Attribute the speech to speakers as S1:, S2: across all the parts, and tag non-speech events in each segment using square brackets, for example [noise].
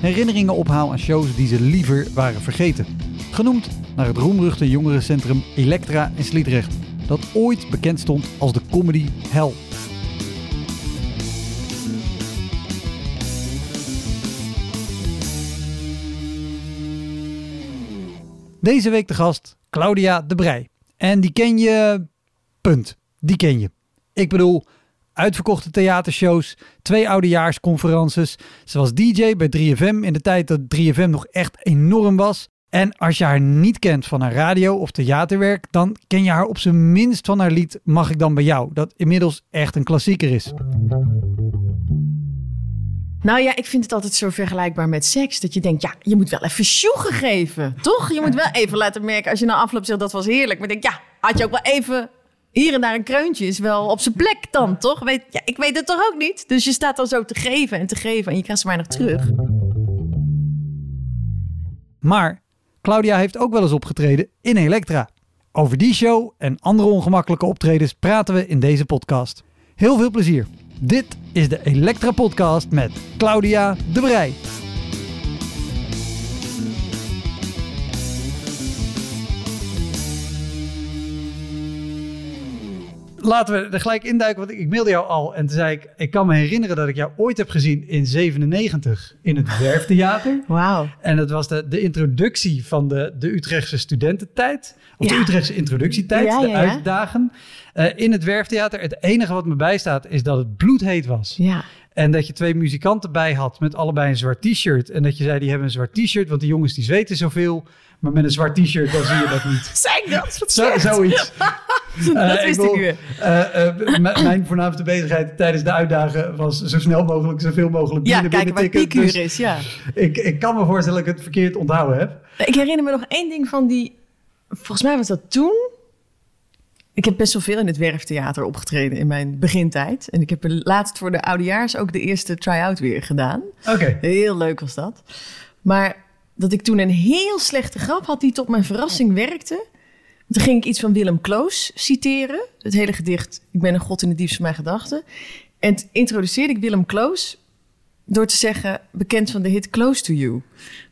S1: herinneringen ophaal aan shows die ze liever waren vergeten. Genoemd naar het roemruchte jongerencentrum Elektra in Sliedrecht, dat ooit bekend stond als de comedy hell. Deze week de gast Claudia de Brij. En die ken je. Punt. Die ken je. Ik bedoel, uitverkochte theatershows, twee oudejaarsconferences. Ze was DJ bij 3FM in de tijd dat 3FM nog echt enorm was. En als je haar niet kent van haar radio of theaterwerk, dan ken je haar op zijn minst van haar lied Mag ik dan bij jou? Dat inmiddels echt een klassieker is.
S2: Nou ja, ik vind het altijd zo vergelijkbaar met seks. Dat je denkt, ja, je moet wel even sjoegen geven. Toch? Je moet wel even laten merken als je na afloop zegt dat was heerlijk. Maar denk, ja, had je ook wel even hier en daar een kreuntje is wel op zijn plek dan, toch? Weet, ja, ik weet het toch ook niet? Dus je staat dan zo te geven en te geven en je krijgt ze weinig terug.
S1: Maar Claudia heeft ook wel eens opgetreden in Elektra. Over die show en andere ongemakkelijke optredens praten we in deze podcast. Heel veel plezier. Dit is de Elektra Podcast met Claudia de Brij. Laten we er gelijk induiken, want ik mailde jou al en toen zei ik, ik kan me herinneren dat ik jou ooit heb gezien in 97 in het [laughs] Werftheater.
S2: Wauw.
S1: En dat was de, de introductie van de, de Utrechtse studententijd. Of de. Utrechtse introductietijd,
S2: Ja,
S1: de
S2: ja,
S1: uitdagen. Eh, in het Werftheater. Het enige wat me bijstaat is dat het bloedheet was.
S2: Ja.
S1: En dat je twee muzikanten bij had met allebei een zwart t-shirt. En dat je zei, die hebben een zwart t-shirt, want die jongens die zweten zoveel. Maar met een zwart t-shirt, dan zie je dat niet. [laughs]
S2: Zijn dat? Wat
S1: Zo,
S2: slecht.
S1: zoiets. [laughs]
S2: Dat
S1: Eh,
S2: wist ik weer.
S1: eh, eh, mijn voornaamste bezigheid tijdens de uitdagen was zo snel mogelijk, zoveel mogelijk
S2: Ja,
S1: binnen
S2: kijken waar piekuur
S1: Dus
S2: is, ja.
S1: ik, ik kan me voorstellen dat ik het verkeerd onthouden heb.
S2: Ik herinner me nog één ding van die... Volgens mij was dat toen... Ik heb best wel veel in het Werftheater opgetreden in mijn begintijd. En ik heb laatst voor de oudejaars ook de eerste try-out weer gedaan.
S1: Oké.
S2: Heel leuk was dat. Maar dat ik toen een heel slechte grap had die tot mijn verrassing werkte. Toen ging ik iets van Willem Kloos citeren. Het hele gedicht Ik ben een god in het diepst van mijn gedachten. En introduceerde ik Willem Kloos door te zeggen... bekend van de hit Close to You.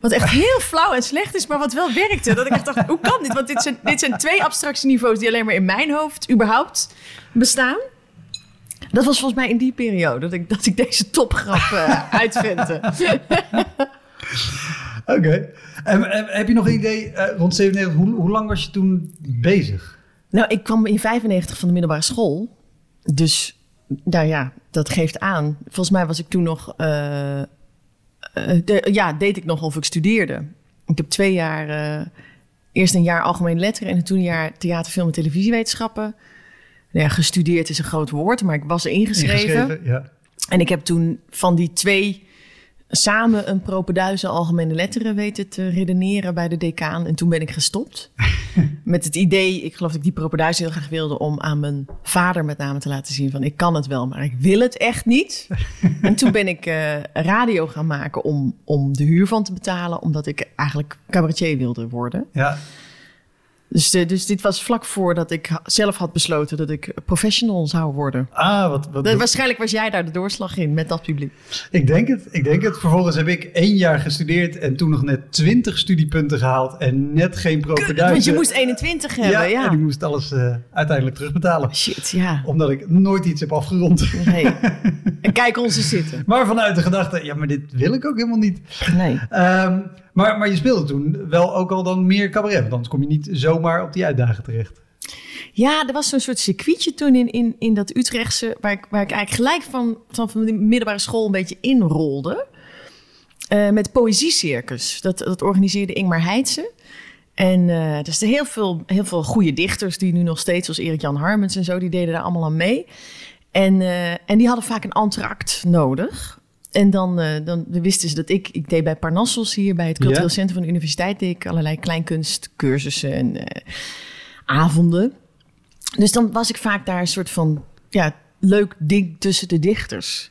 S2: Wat echt heel flauw en slecht is, maar wat wel werkte. Dat ik dacht, hoe kan dit? Want dit zijn, dit zijn twee die alleen maar in mijn hoofd überhaupt bestaan. Dat was volgens mij in die periode dat ik, dat ik deze topgrap eh uitventte. [laughs] [laughs]
S1: Oké. En, en heb je nog een idee, eh, rond 97, hoe, hoe lang was je toen bezig?
S2: Nou, ik kwam in 95 van de middelbare school. Dus, nou ja, dat geeft aan. Volgens mij was ik toen nog... eh, de- ja, deed ik nog of ik studeerde. Ik heb twee jaar... eerst een jaar algemene letteren... en toen een jaar theater, film en televisiewetenschappen. Nou ja, gestudeerd is een groot woord, maar ik was ingeschreven.
S1: Ja.
S2: En ik heb toen van die twee samen een propenduizen algemene letteren weten te redeneren bij de decaan. En toen ben ik gestopt. [laughs] Met het idee, ik geloof dat ik die propenduizen heel graag wilde... om aan mijn vader met name te laten zien van... ik kan het wel, maar ik wil het echt niet. [laughs] en toen ben ik eh, radio gaan maken om, om de huur van te betalen... omdat ik eigenlijk cabaretier wilde worden.
S1: ja.
S2: Dus, dus dit was vlak voordat ik zelf had besloten... dat ik professional zou worden.
S1: Ah, wat, wat,
S2: waarschijnlijk was jij daar de doorslag in met dat publiek.
S1: ik denk het. Ik denk het. Vervolgens heb ik één jaar gestudeerd en toen nog net 20 studiepunten gehaald en net geen propenduizen.
S2: Want je moest 21 hebben, ja.
S1: en ik moest alles eh, uiteindelijk terugbetalen.
S2: Shit, ja.
S1: Omdat ik nooit iets heb afgerond.
S2: Nee. [laughs] En kijk ons eens zitten.
S1: Maar vanuit de gedachte, ja, maar dit wil ik ook helemaal niet.
S2: Nee.
S1: Ehm, maar, maar je speelde toen wel ook al dan meer cabaret. Want kom je niet zo zomaar op die uitdagen terecht?
S2: Ja, er was zo'n soort circuitje toen in, in, in dat Utrechtse... Waar ik, waar ik eigenlijk gelijk van, van, de middelbare school een beetje inrolde. Uh, met poëziecircus. Dat, dat organiseerde Ingmar Heitse. En uh, er heel veel, heel veel goede dichters die nu nog steeds, zoals Erik-Jan Harmens en zo, die deden daar allemaal aan mee. En, uh, en die hadden vaak een entract nodig. En dan, uh, dan wisten ze dat ik, ik deed bij Parnassos hier bij het Cultureel ja. Centrum van de Universiteit, deed ik allerlei kleinkunstcursussen en avonden. Dus dan was ik vaak daar een soort van ja, leuk ding tussen de dichters.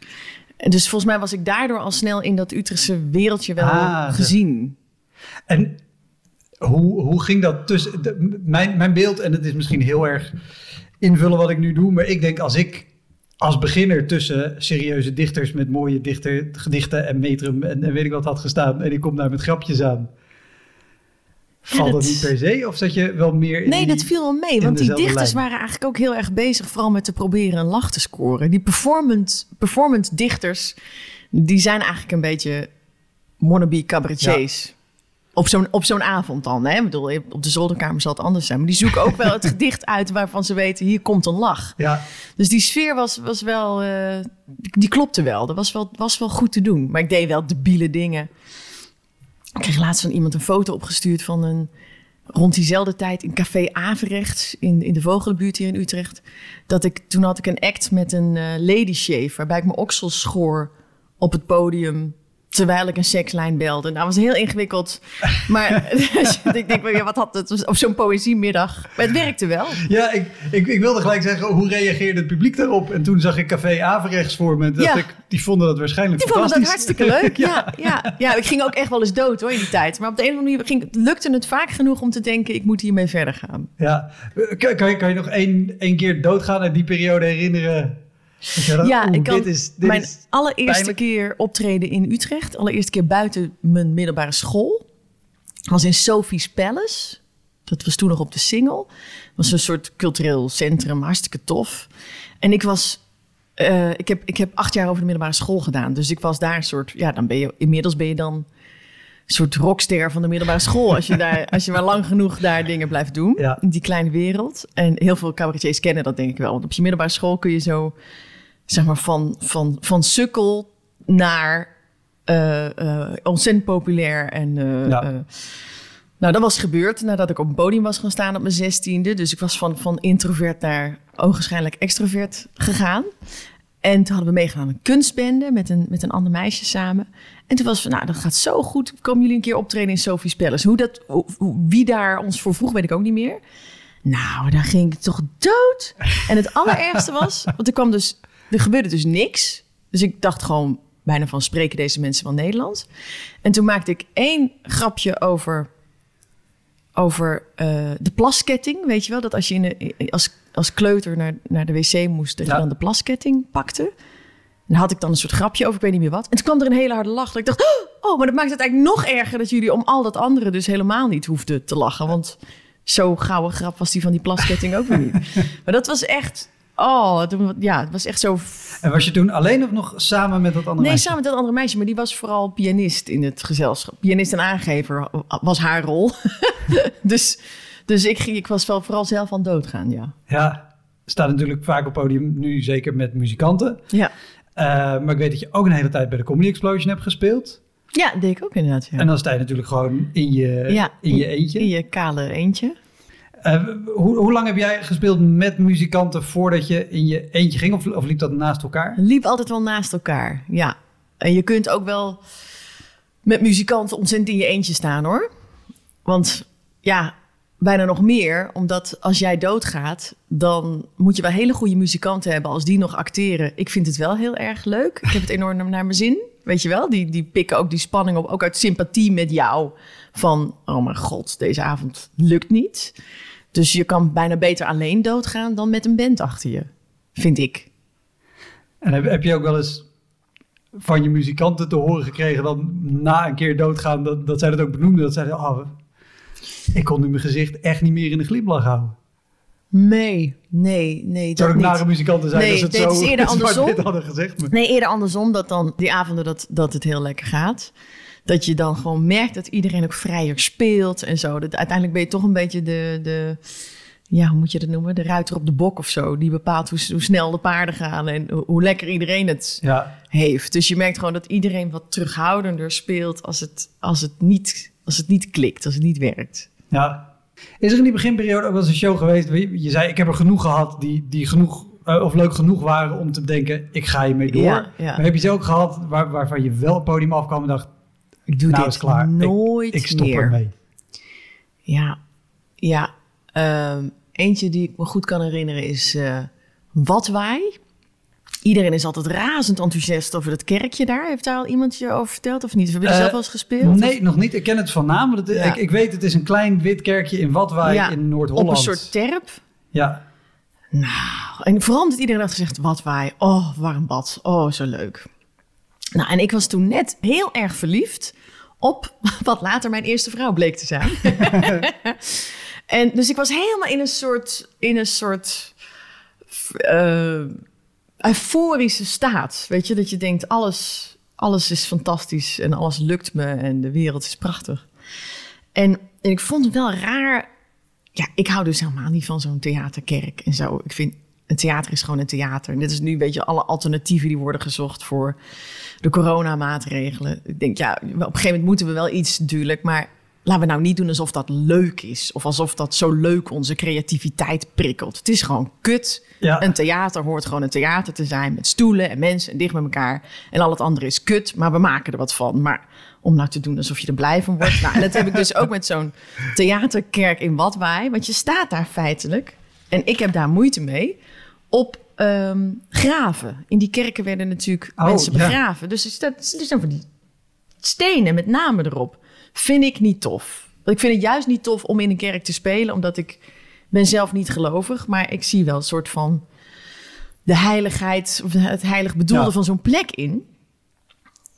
S2: En dus volgens mij was ik daardoor al snel in dat Utrechtse wereldje wel ah, gezien.
S1: En hoe, hoe ging dat tussen... De, mijn, mijn beeld, en het is misschien heel erg invullen wat ik nu doe... maar ik denk als ik als beginner tussen serieuze dichters... met mooie dichter, gedichten en metrum en, en weet ik wat had gestaan... en ik kom daar met grapjes aan... Valt ja, dat, dat, niet per se? Of zat je wel meer in
S2: Nee,
S1: die,
S2: dat viel wel mee. Want die dichters lijn? waren eigenlijk ook heel erg bezig... vooral met te proberen een lach te scoren. Die performance, performance dichters... die zijn eigenlijk een beetje wannabe cabaretiers. Ja. Op zo'n, op zo'n avond dan. Hè? Ik bedoel, op de zolderkamer zal het anders zijn. Maar die zoeken ook wel het [laughs] gedicht uit waarvan ze weten... hier komt een lach.
S1: Ja.
S2: Dus die sfeer was, was wel... Uh, die klopte wel. Dat was wel, was wel goed te doen. Maar ik deed wel debiele dingen. Ik kreeg laatst van iemand een foto opgestuurd van een... rond diezelfde tijd in Café Averechts... in, in de Vogelenbuurt hier in Utrecht. Dat ik, toen had ik een act met een uh, lady shave... waarbij ik mijn oksels schoor op het podium terwijl ik een sekslijn belde. Nou, dat was heel ingewikkeld. Maar [laughs] [laughs] ik denk, ja, wat had het op zo'n poëziemiddag? Maar het werkte wel.
S1: Ja, ik, ik, ik, wilde gelijk zeggen, hoe reageerde het publiek daarop? En toen zag ik Café Averechts voor me. Dat ja. ik, die vonden dat waarschijnlijk
S2: die
S1: fantastisch.
S2: Die vonden dat hartstikke leuk, ja. [laughs] ja. Ja, ja. ik ging ook echt wel eens dood hoor in die tijd. Maar op de een of andere manier ging, lukte het vaak genoeg om te denken... ik moet hiermee verder gaan.
S1: Ja, kan, kan, je, kan je nog één, één keer doodgaan uit die periode herinneren...
S2: Ja, ik kan dit is, dit mijn is allereerste pijnlijk. keer optreden in Utrecht. Allereerste keer buiten mijn middelbare school. was in Sophie's Palace. Dat was toen nog op de Singel. was een soort cultureel centrum, hartstikke tof. En ik was... Uh, ik, heb, ik heb acht jaar over de middelbare school gedaan. Dus ik was daar een soort... Ja, dan ben je... Inmiddels ben je dan soort rockster van de middelbare school. Als je, [laughs] daar, als je maar lang genoeg daar dingen blijft doen.
S1: Ja.
S2: In die kleine wereld. En heel veel cabaretiers kennen dat denk ik wel. Want op je middelbare school kun je zo zeg maar van, van, van sukkel naar uh, uh, ontzettend populair. En uh,
S1: ja.
S2: nou, dat was gebeurd nadat ik op een podium was gaan staan op mijn zestiende. Dus ik was van, van introvert naar ogenschijnlijk extrovert gegaan. En toen hadden we meegedaan aan een kunstbende met een, met een ander meisje samen. En toen was van, nou, dat gaat zo goed. Komen jullie een keer optreden in Sophie's Palace? Hoe dat, wie daar ons voor vroeg, weet ik ook niet meer. Nou, daar ging ik toch dood. En het allerergste was, want er kwam dus er gebeurde dus niks. Dus ik dacht gewoon bijna van spreken deze mensen wel Nederlands. En toen maakte ik één grapje over, over uh, de plasketting. Weet je wel, dat als je in de, als, als kleuter naar, naar de wc moest, dat ja. je dan de plasketting pakte. En had ik dan een soort grapje over, ik weet niet meer wat. En toen kwam er een hele harde lach. Dat ik dacht, oh, maar dat maakt het eigenlijk nog erger... dat jullie om al dat andere dus helemaal niet hoefden te lachen. Want zo gouden grap was die van die plasketting ook weer niet. [laughs] Maar dat was echt Oh, ja, het was echt zo.
S1: En was je toen alleen of nog samen met dat andere
S2: nee,
S1: meisje?
S2: samen met dat andere meisje, maar die was vooral pianist in het gezelschap. Pianist en aangever was haar rol. [laughs] dus dus ik, ging, ik was wel vooral zelf aan doodgaan, ja.
S1: Ja, staat natuurlijk vaak op podium, nu zeker met muzikanten.
S2: Ja.
S1: Uh, maar ik weet dat je ook een hele tijd bij de Comedy Explosion hebt gespeeld.
S2: Ja, dat deed ik ook inderdaad. Ja.
S1: En dan sta je natuurlijk gewoon in je, ja, in je eentje.
S2: In je kale eentje.
S1: Uh, hoe, hoe, lang heb jij gespeeld met muzikanten voordat je in je eentje ging? Of, of liep dat naast elkaar?
S2: Liep altijd wel naast elkaar, ja. En je kunt ook wel met muzikanten ontzettend in je eentje staan hoor. Want ja, bijna nog meer. Omdat als jij doodgaat, dan moet je wel hele goede muzikanten hebben als die nog acteren. Ik vind het wel heel erg leuk. Ik heb het enorm naar mijn zin. Weet je wel, die, die pikken ook die spanning op. Ook uit sympathie met jou. Van, oh mijn god, deze avond lukt niet. Dus je kan bijna beter alleen doodgaan dan met een band achter je, vind ik.
S1: En heb, heb je ook wel eens van je muzikanten te horen gekregen dan na een keer doodgaan, dat, dat zij dat ook benoemden? Dat zeiden, oh, ik kon nu mijn gezicht echt niet meer in de glimlach houden.
S2: Nee, nee, nee. Dat
S1: Zou ook nare muzikanten zijn
S2: Nee,
S1: als het zo
S2: is eerder andersom.
S1: hadden gezegd. Maar.
S2: Nee, eerder andersom dat dan die avonden dat, dat het heel lekker gaat. Dat je dan gewoon merkt dat iedereen ook vrijer speelt en zo. Dat uiteindelijk ben je toch een beetje de, de ja, hoe moet je dat noemen? De ruiter op de bok of zo. Die bepaalt hoe, hoe snel de paarden gaan en hoe, hoe lekker iedereen het
S1: Ja.
S2: heeft. Dus je merkt gewoon dat iedereen wat terughoudender speelt als het, als het, niet, als het niet klikt, als het niet werkt.
S1: Ja. Is er in die beginperiode ook wel eens een show geweest? Je je zei, ik heb er genoeg gehad die, die genoeg, eh, of leuk genoeg waren om te denken, ik ga hiermee door.
S2: Ja, ja.
S1: Maar heb je ze ook gehad waar, waarvan je wel het podium afkwam en dacht,
S2: Ik doe
S1: nou
S2: dit
S1: klaar. Ik-
S2: nooit
S1: ik, stop
S2: meer.
S1: ermee.
S2: Ja, ja. Ehm, eentje die ik me goed kan herinneren is eh Watwaai. Iedereen is altijd razend enthousiast over dat kerkje daar. Heeft daar al iemand je over verteld of niet? Of heb je er
S1: Eh,
S2: zelf wel eens gespeeld?
S1: Nee, nog niet. Ik ken het van naam.
S2: Ja.
S1: ik, ik weet, het is een klein wit kerkje in Watwaai
S2: Ja,
S1: in Noord-Holland.
S2: Op een soort terp.
S1: Ja,
S2: Nou, en vooral omdat iedereen had gezegd, wat wij, oh, warm bad, oh, zo leuk. Nou, en ik was toen net heel erg verliefd op wat later mijn eerste vrouw bleek te zijn. [laughs] en dus ik was helemaal in een soort, in een soort eh, euforische staat. Weet je, dat je denkt, alles, alles is fantastisch en alles lukt me en de wereld is prachtig. En, en ik vond het wel raar ja, ik hou dus helemaal niet van zo'n theaterkerk en zo. Ik vind, een theater is gewoon een theater. En dit is nu een beetje alle alternatieven die worden gezocht voor de coronamaatregelen. Ik denk, ja, op een gegeven moment moeten we wel iets natuurlijk, maar laten we nou niet doen alsof dat leuk is. Of alsof dat zo leuk onze creativiteit prikkelt. Het is gewoon kut.
S1: Ja.
S2: Een theater hoort gewoon een theater te zijn met stoelen en mensen en dicht met elkaar. En al het andere is kut, maar we maken er wat van. Maar om nou te doen alsof je er blij van wordt. Nou, en dat heb ik dus ook met zo'n theaterkerk in Watwaai. Want je staat daar feitelijk, en ik heb daar moeite mee, op ehm, graven. In die kerken werden natuurlijk
S1: Oh,
S2: mensen
S1: ja.
S2: begraven. Dus er staat- er zijn van die stenen met namen erop. Vind ik niet tof. Ik vind het juist niet tof om in een kerk te spelen, omdat ik ben zelf niet gelovig, maar ik zie wel een soort van de heiligheid of het heilig bedoelde
S1: Ja.
S2: van zo'n plek in.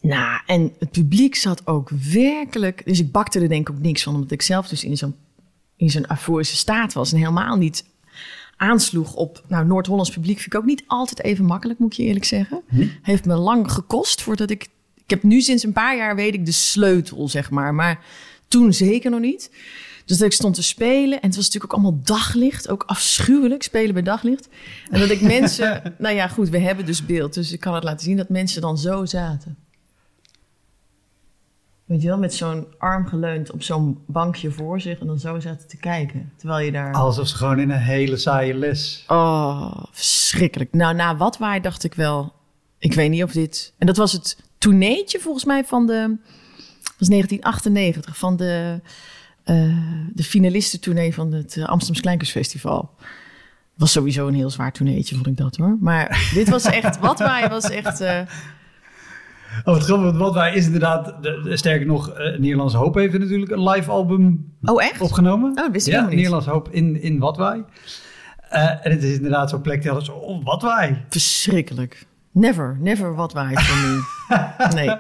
S2: Nou, en het publiek zat ook werkelijk. Dus ik bakte er denk ik ook niks van, omdat ik zelf dus in zo'n in zo'n euforische staat was en helemaal niet aansloeg op. Nou, Noord-Hollands publiek vind ik ook niet altijd even makkelijk, moet ik je eerlijk zeggen. Heeft me lang gekost voordat ik. Ik heb nu sinds een paar jaar weet ik de sleutel, zeg maar. Maar toen zeker nog niet. Dus dat ik stond te spelen. En het was natuurlijk ook allemaal daglicht. Ook afschuwelijk, spelen bij daglicht. En dat ik [laughs] mensen... nou ja, goed, we hebben dus beeld. Dus ik kan het laten zien dat mensen dan zo zaten. Weet je wel, met zo'n arm geleund op zo'n bankje voor zich. En dan zo zaten te kijken. Terwijl je daar...
S1: alsof ze gewoon in een hele saaie les...
S2: Oh, verschrikkelijk. Nou, na wat waar dacht ik wel... Ik weet niet of dit... En dat was het tourneetje volgens mij van de... was 1998, van de, eh de finalistentournee van het eh, Amsterdams Kleinkunstfestival. Was sowieso een heel zwaar tourneetje, vond ik dat hoor. Maar dit was echt... Wat waar was echt... eh,
S1: Oh, wat grappig, want Watwaai is inderdaad, de, de- sterker nog, eh, Nederlandse Hoop heeft natuurlijk een live album
S2: Oh, echt?
S1: opgenomen.
S2: Oh, dat wist ik
S1: ja,
S2: niet.
S1: Nederlandse Hoop in, in Watwaai. Eh, en het is inderdaad zo'n plek die hadden zo, oh, Watwaai.
S2: Verschrikkelijk. Never, never wat waar voor me. [laughs] Nee.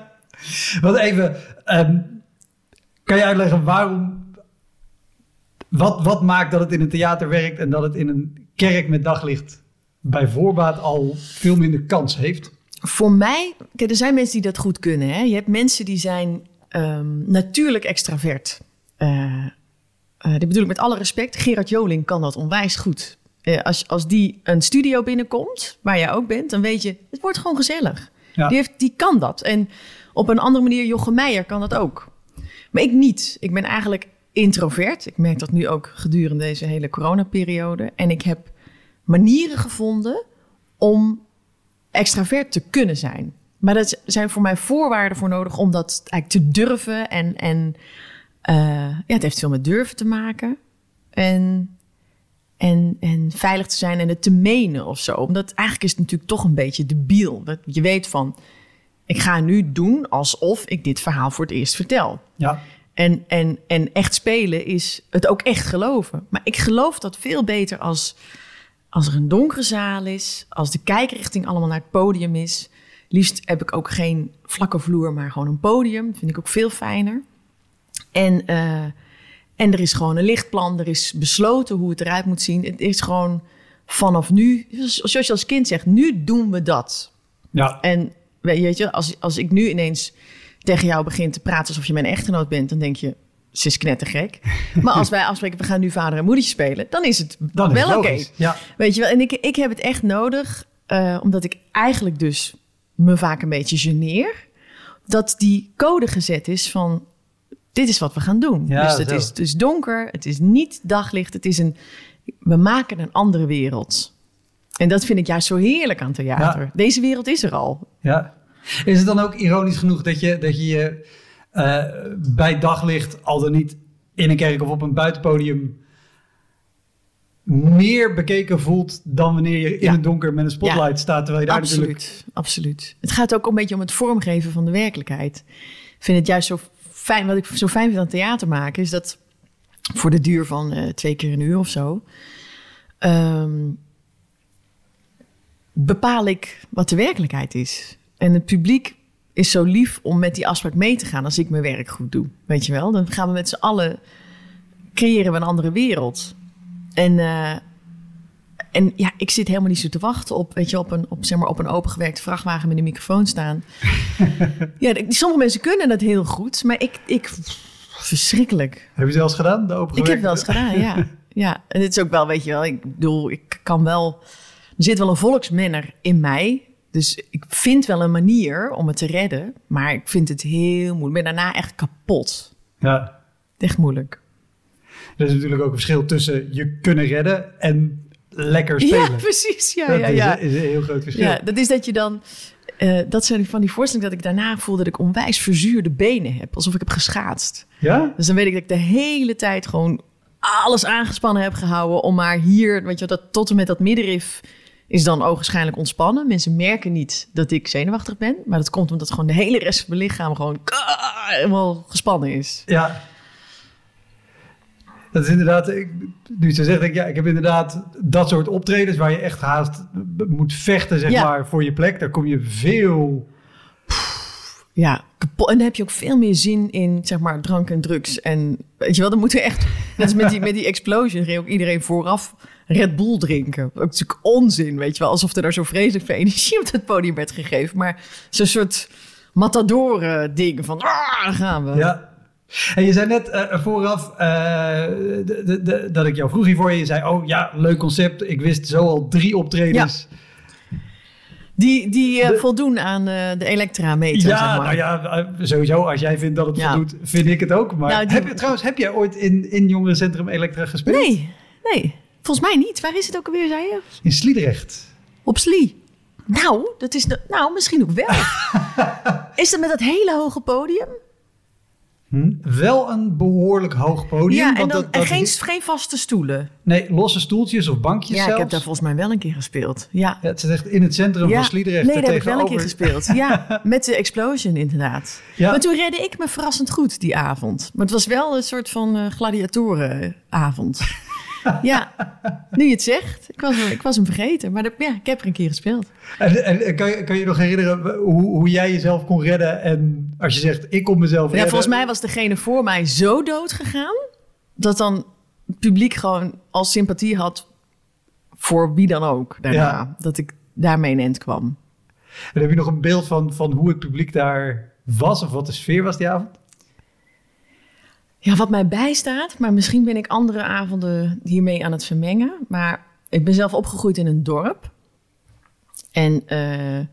S1: Wat even, ehm, kan je uitleggen waarom, wat, wat maakt dat het in een theater werkt en dat het in een kerk met daglicht bij voorbaat al veel minder kans heeft?
S2: Voor mij, kijk, er zijn mensen die dat goed kunnen. Hè? Je hebt mensen die zijn ehm, natuurlijk extravert. Eh eh, dit bedoel ik met alle respect. Gerard Joling kan dat onwijs goed. Eh, als, als die een studio binnenkomt, waar jij ook bent, dan weet je, het wordt gewoon gezellig.
S1: Ja.
S2: Die, heeft, die kan dat. En op een andere manier, Jochem Meijer kan dat ook. Maar ik niet. Ik ben eigenlijk introvert. Ik merk dat nu ook gedurende deze hele coronaperiode. En ik heb manieren gevonden om extravert te kunnen zijn. Maar dat zijn voor mij voorwaarden voor nodig om dat eigenlijk te durven. En, en eh, ja, het heeft veel met durven te maken. En, en, en veilig te zijn en het te menen of zo. Omdat eigenlijk is het natuurlijk toch een beetje debiel. Dat je weet van, ik ga nu doen alsof ik dit verhaal voor het eerst vertel.
S1: Ja,
S2: En, en, en echt spelen is het ook echt geloven. Maar ik geloof dat veel beter als, als er een donkere zaal is, als de kijkrichting allemaal naar het podium is. Liefst heb ik ook geen vlakke vloer, maar gewoon een podium. Dat vind ik ook veel fijner. En, eh, en er is gewoon een lichtplan, er is besloten hoe het eruit moet zien. Het is gewoon vanaf nu, zoals je als kind zegt, nu doen we dat.
S1: ja.
S2: En weet je, als, als ik nu ineens tegen jou begint te praten alsof je mijn echtgenoot bent, dan denk je, ze is knettergek. Maar als wij afspreken, we gaan nu vader en moedertje spelen, dan is het
S1: Dan
S2: wel oké.
S1: Ja.
S2: Weet je wel, en ik, ik heb het echt nodig, eh, omdat ik eigenlijk dus me vaak een beetje geneer, dat die code gezet is van, dit is wat we gaan doen.
S1: Ja,
S2: dus het is, het is donker, het is niet daglicht, het is een, we maken een andere wereld. En dat vind ik juist zo heerlijk aan theater.
S1: Ja.
S2: Deze wereld is er al.
S1: Ja. Is het dan ook ironisch genoeg dat je dat je, je eh, bij daglicht, al dan niet in een kerk of op een buitenpodium, meer bekeken voelt dan wanneer je in
S2: Ja.
S1: het donker met een spotlight
S2: Ja.
S1: staat, terwijl je daar
S2: absoluut,
S1: natuurlijk...
S2: absoluut. Het gaat ook een beetje om het vormgeven van de werkelijkheid. Ik vind het juist zo fijn, wat ik zo fijn vind aan theater maken, is dat voor de duur van eh, twee keer een uur of zo, ehm, bepaal ik wat de werkelijkheid is. En het publiek is zo lief om met die afspraak mee te gaan als ik mijn werk goed doe. Weet je wel? Dan gaan we met z'n allen, creëren we een andere wereld. En, eh, en ja, ik zit helemaal niet zo te wachten op, weet je, op een, op, zeg maar, op een opengewerkte vrachtwagen met een microfoon staan. [laughs] ja, sommige mensen kunnen dat heel goed, maar ik, ik verschrikkelijk.
S1: Heb je het wel eens gedaan, de open
S2: Ik heb wel eens gedaan, ja. [laughs] Ja, en het is ook wel, weet je wel, ik bedoel, ik kan wel... Er zit wel een volksmenner in mij. Dus ik vind wel een manier om het te redden. Maar ik vind het heel moeilijk. Ik ben daarna echt kapot.
S1: Ja.
S2: Echt moeilijk.
S1: Er is natuurlijk ook een verschil tussen je kunnen redden en lekker spelen.
S2: Ja, [laughs] precies. Ja,
S1: dat
S2: ja,
S1: is,
S2: ja.
S1: is een heel groot verschil.
S2: Ja, dat is dat je dan... eh, dat zijn van die voorstellingen dat ik daarna voel dat ik onwijs verzuurde benen heb. Alsof ik heb geschaatst.
S1: Ja?
S2: Dus dan weet ik dat ik de hele tijd gewoon alles aangespannen heb gehouden om maar hier, weet je, dat tot en met dat middenrif is dan ogenschijnlijk ontspannen. Mensen merken niet dat ik zenuwachtig ben, maar dat komt omdat gewoon de hele rest van mijn lichaam gewoon helemaal gespannen is.
S1: Ja. Dat is inderdaad, ik, nu ze zegt, ik, ja, ik heb inderdaad dat soort optredens waar je echt haast moet vechten, zeg
S2: Ja.
S1: maar, voor je plek. Daar kom je veel.
S2: Ja, kapot. En dan heb je ook veel meer zin in, zeg maar, drank en drugs. En weet je wel, dan moeten we echt, net als met die, met die explosion, ging ook iedereen vooraf Red Bull drinken. Ook natuurlijk onzin, weet je wel. Alsof er daar zo vreselijk veel energie op het podium werd gegeven. Maar zo'n soort matador ding van, ah, daar gaan we.
S1: Ja. En je zei net eh, vooraf eh, de, de, de- dat ik jou vroeg hiervoor. Je zei, oh ja, leuk concept. Ik wist zo al drie optredens.
S2: Die, die eh, voldoen aan eh, de elektra-meter,
S1: Ja,
S2: zeg maar.
S1: nou ja, sowieso. Als jij vindt dat het
S2: Ja.
S1: voldoet, vind ik het ook. Maar
S2: Nou, die-
S1: heb je, trouwens, heb jij ooit in, in Jongerencentrum Elektra gespeeld?
S2: Nee, nee. Volgens mij niet. Waar is het ook alweer, zei je?
S1: In Sliedrecht.
S2: Op Slie. Nou, dat is de, nou, misschien ook wel. [laughs] is dat met dat hele hoge podium?
S1: Hm? Wel een behoorlijk hoog podium.
S2: ja, en,
S1: want
S2: dan,
S1: dat,
S2: en
S1: dat
S2: geen,
S1: is-
S2: geen vaste stoelen.
S1: nee, losse stoeltjes of bankjes
S2: Ja,
S1: zelfs.
S2: ik heb daar volgens mij wel een keer gespeeld. Ja.
S1: Ja, het is echt in het centrum
S2: ja.
S1: van Sliedrecht.
S2: Nee, daar heb ik wel een keer gespeeld. Ja, [laughs] met de explosion inderdaad.
S1: Ja.
S2: Maar toen redde ik me verrassend goed die avond. Maar het was wel een soort van eh, gladiatorenavond. Ja, nu je het zegt. Ik was, ik was hem vergeten. Maar dat- ja, ik heb er een keer gespeeld.
S1: En, en, kan, je, kan je nog herinneren hoe, hoe jij jezelf kon redden? En als je zegt, ik kon mezelf
S2: Ja,
S1: redden.
S2: volgens mij was degene voor mij zo dood gegaan... dat dan het publiek gewoon al sympathie had voor wie dan ook daarna.
S1: Ja.
S2: Dat ik daarmee in end kwam.
S1: En heb je nog een beeld van, van hoe het publiek daar was? Of wat de sfeer was die avond?
S2: Ja, wat mij bijstaat, maar misschien ben ik andere avonden hiermee aan het vermengen. Maar ik ben zelf opgegroeid in een dorp. En eh,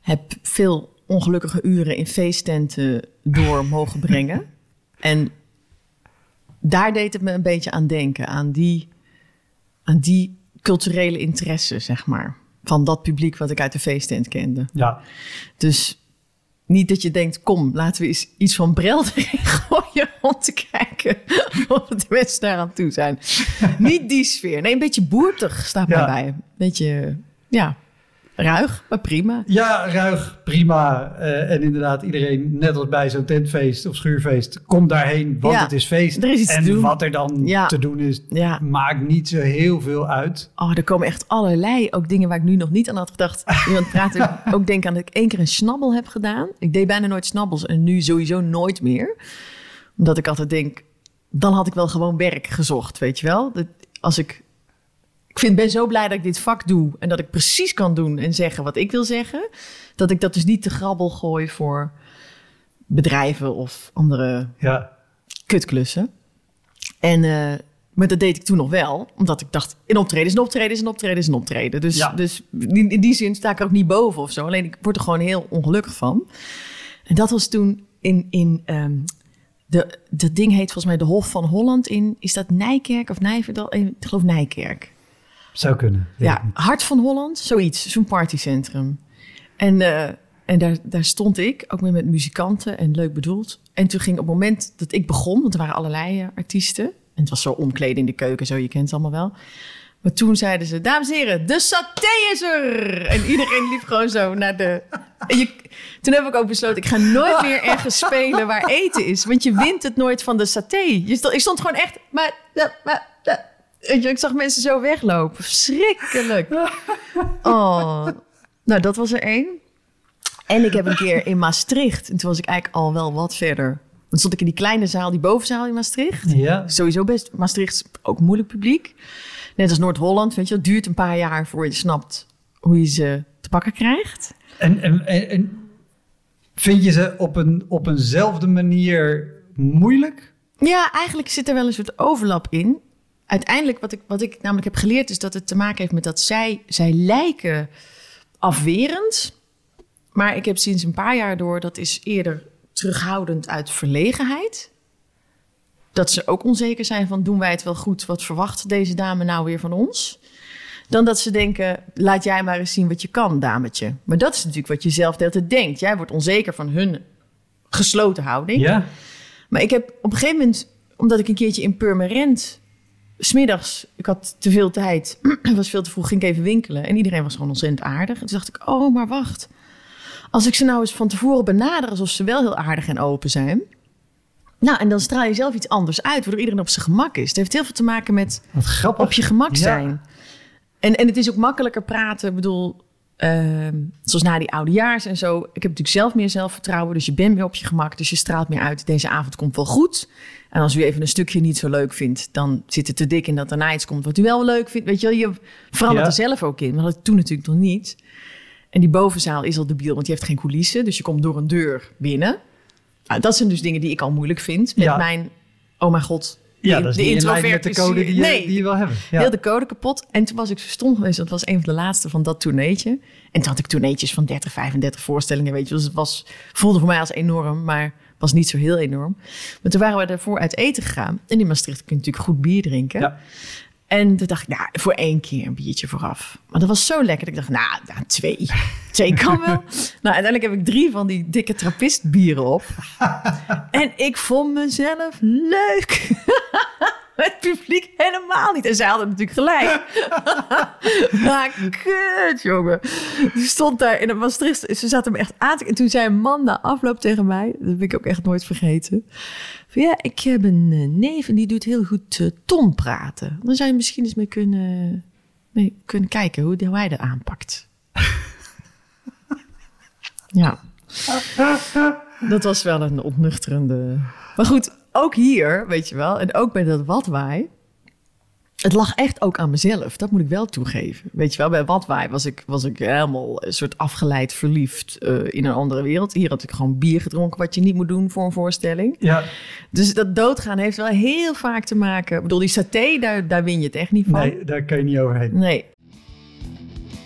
S2: heb veel ongelukkige uren in feesttenten door [laughs] mogen brengen. En daar deed het me een beetje aan denken. Aan die, aan die culturele interesse, zeg maar. Van dat publiek wat ik uit de feesttent kende.
S1: Ja.
S2: Dus niet dat je denkt, kom, laten we eens iets van Brel [laughs] erin gooien [laughs] om te kijken of de mensen daar aan toe zijn. [laughs] niet die sfeer. Nee, een beetje boertig staat
S1: Ja.
S2: mij bij. Een beetje, ja, ruig, maar prima.
S1: Ja, ruig, prima. Eh, en inderdaad, iedereen, net als bij zo'n tentfeest of schuurfeest, komt daarheen, want
S2: Ja,
S1: het is feest.
S2: er is iets te
S1: en
S2: doen.
S1: wat er dan
S2: Ja.
S1: te doen is,
S2: Ja.
S1: maakt niet zo heel veel uit.
S2: Oh, er komen echt allerlei, ook dingen waar ik nu nog niet aan had gedacht. Iemand praat [laughs] ook denk aan dat ik één keer een snabbel heb gedaan. Ik deed bijna nooit snabbels en nu sowieso nooit meer. Omdat ik altijd denk, dan had ik wel gewoon werk gezocht, weet je wel. Dat als ik, ik vind, ben zo blij dat ik dit vak doe en dat ik precies kan doen en zeggen wat ik wil zeggen. Dat ik dat dus niet te grabbel gooi voor bedrijven of andere
S1: Ja.
S2: kutklussen. En, eh, maar dat deed ik toen nog wel, omdat ik dacht, een optreden is een optreden is een optreden is een optreden. Dus,
S1: Ja.
S2: dus in, in die zin sta ik er ook niet boven of zo. Alleen ik word er gewoon heel ongelukkig van. En dat was toen in, in ehm, de, dat ding heet volgens mij de Hof van Holland in, is dat Nijkerk of Nijverdal? Ik geloof Nijkerk.
S1: Zou kunnen.
S2: Ja. Hart van Holland, zoiets, zo'n partycentrum. En, eh, en daar, daar stond ik, ook weer met muzikanten en leuk bedoeld. En toen ging op het moment dat ik begon, want er waren allerlei eh, artiesten. En het was zo omkleden in de keuken, zo, je kent het allemaal wel. Maar toen zeiden ze, dames en heren, de saté is er! En iedereen liep gewoon zo naar de... Je, toen heb ik ook besloten, ik ga nooit meer ergens spelen waar eten is. Want je wint het nooit van de saté. Je stond, ik stond gewoon echt... Maar, maar, ik zag mensen zo weglopen. Verschrikkelijk. Oh. Nou, dat was er één. En ik heb een keer in Maastricht. En toen was ik eigenlijk al wel wat verder. Dan stond ik in die kleine zaal, die bovenzaal in Maastricht.
S1: Ja.
S2: Sowieso best. Maastricht is ook moeilijk publiek. Net als Noord-Holland, weet je. Het duurt een paar jaar voor je snapt hoe je ze te pakken krijgt.
S1: En, en, en, en vind je ze op, een, op eenzelfde manier moeilijk?
S2: Ja, eigenlijk zit er wel een soort overlap in. Uiteindelijk, wat ik, wat ik namelijk heb geleerd, is dat het te maken heeft met dat zij, zij lijken afwerend. Maar ik heb sinds een paar jaar door, dat is eerder terughoudend uit verlegenheid. Dat ze ook onzeker zijn van, doen wij het wel goed? Wat verwacht deze dame nou weer van ons? Dan dat ze denken, laat jij maar eens zien wat je kan, dametje. Maar dat is natuurlijk wat je zelf de hele tijd denkt. Jij wordt onzeker van hun gesloten houding.
S1: Ja.
S2: Maar ik heb op een gegeven moment, omdat ik een keertje in Purmerend, smiddags, ik had te veel tijd, [clears throat] was veel te vroeg, ging ik even winkelen. En iedereen was gewoon ontzettend aardig. En toen dacht ik, oh, maar wacht. Als ik ze nou eens van tevoren benader alsof ze wel heel aardig en open zijn. Nou, en dan straal je zelf iets anders uit, waardoor iedereen op zijn gemak is. Het heeft heel veel te maken met
S1: Wat grappig.
S2: op je gemak
S1: Ja.
S2: zijn. En, en het is ook makkelijker praten. Ik bedoel, ehm, zoals na die oudejaars en zo. Ik heb natuurlijk zelf meer zelfvertrouwen. Dus je bent meer op je gemak. Dus je straalt meer uit. Deze avond komt wel goed. En als u even een stukje niet zo leuk vindt, dan zit het te dik in dat daarna iets komt wat u wel leuk vindt. Weet je wel, je verandert
S1: Ja.
S2: er zelf ook in. Maar dat toen natuurlijk nog niet. En die bovenzaal is al debiel, want die heeft geen coulissen. Dus je komt door een deur binnen. Nou, dat zijn dus dingen die ik al moeilijk vind. Met
S1: Ja.
S2: mijn, oh mijn god,
S1: Ja, dat is
S2: de introvert
S1: met de code die je,
S2: nee,
S1: die je wil hebben. Ja.
S2: Heel de code kapot. En toen was ik zo stom geweest. Dat was een van de laatste van dat tourneetje. En toen had ik tourneetjes van 30, 35 voorstellingen, weet je. Dus het was, voelde voor mij als enorm, maar was niet zo heel enorm. Maar toen waren we ervoor uit eten gegaan. En in Maastricht kun je natuurlijk goed bier drinken.
S1: Ja.
S2: En toen dacht ik, nou, voor één keer een biertje vooraf. Maar dat was zo lekker dat ik dacht, nou, nou twee. [laughs] Twee kan wel. nou, uiteindelijk heb ik drie van die dikke trappistbieren op. [laughs] en ik vond mezelf leuk. [laughs] Het publiek helemaal niet. En zij hadden natuurlijk gelijk. maar kut, jongen. Die stond daar in het Maastricht. Ze zaten me echt aan te... En toen zei een man na afloop tegen mij... Dat heb ik ook echt nooit vergeten. Ja, ik heb een eh, neef en die doet heel goed eh, Tom praten. Dan zou je misschien eens mee kunnen, mee kunnen kijken hoe, hoe hij dat aanpakt. [laughs] ja. Dat was wel een ontnuchterende... Maar goed, ook hier, weet je wel, en ook bij dat watwaai... Het lag echt ook aan mezelf, dat moet ik wel toegeven. Weet je wel, bij Watwaai was ik, was ik helemaal een soort afgeleid verliefd eh, in een andere wereld. Hier had ik gewoon bier gedronken, wat je niet moet doen voor een voorstelling.
S1: Ja.
S2: Dus dat doodgaan heeft wel heel vaak te maken... Ik bedoel, die saté, daar, daar win je het echt niet van.
S1: Nee, daar kan je niet overheen.
S2: Nee.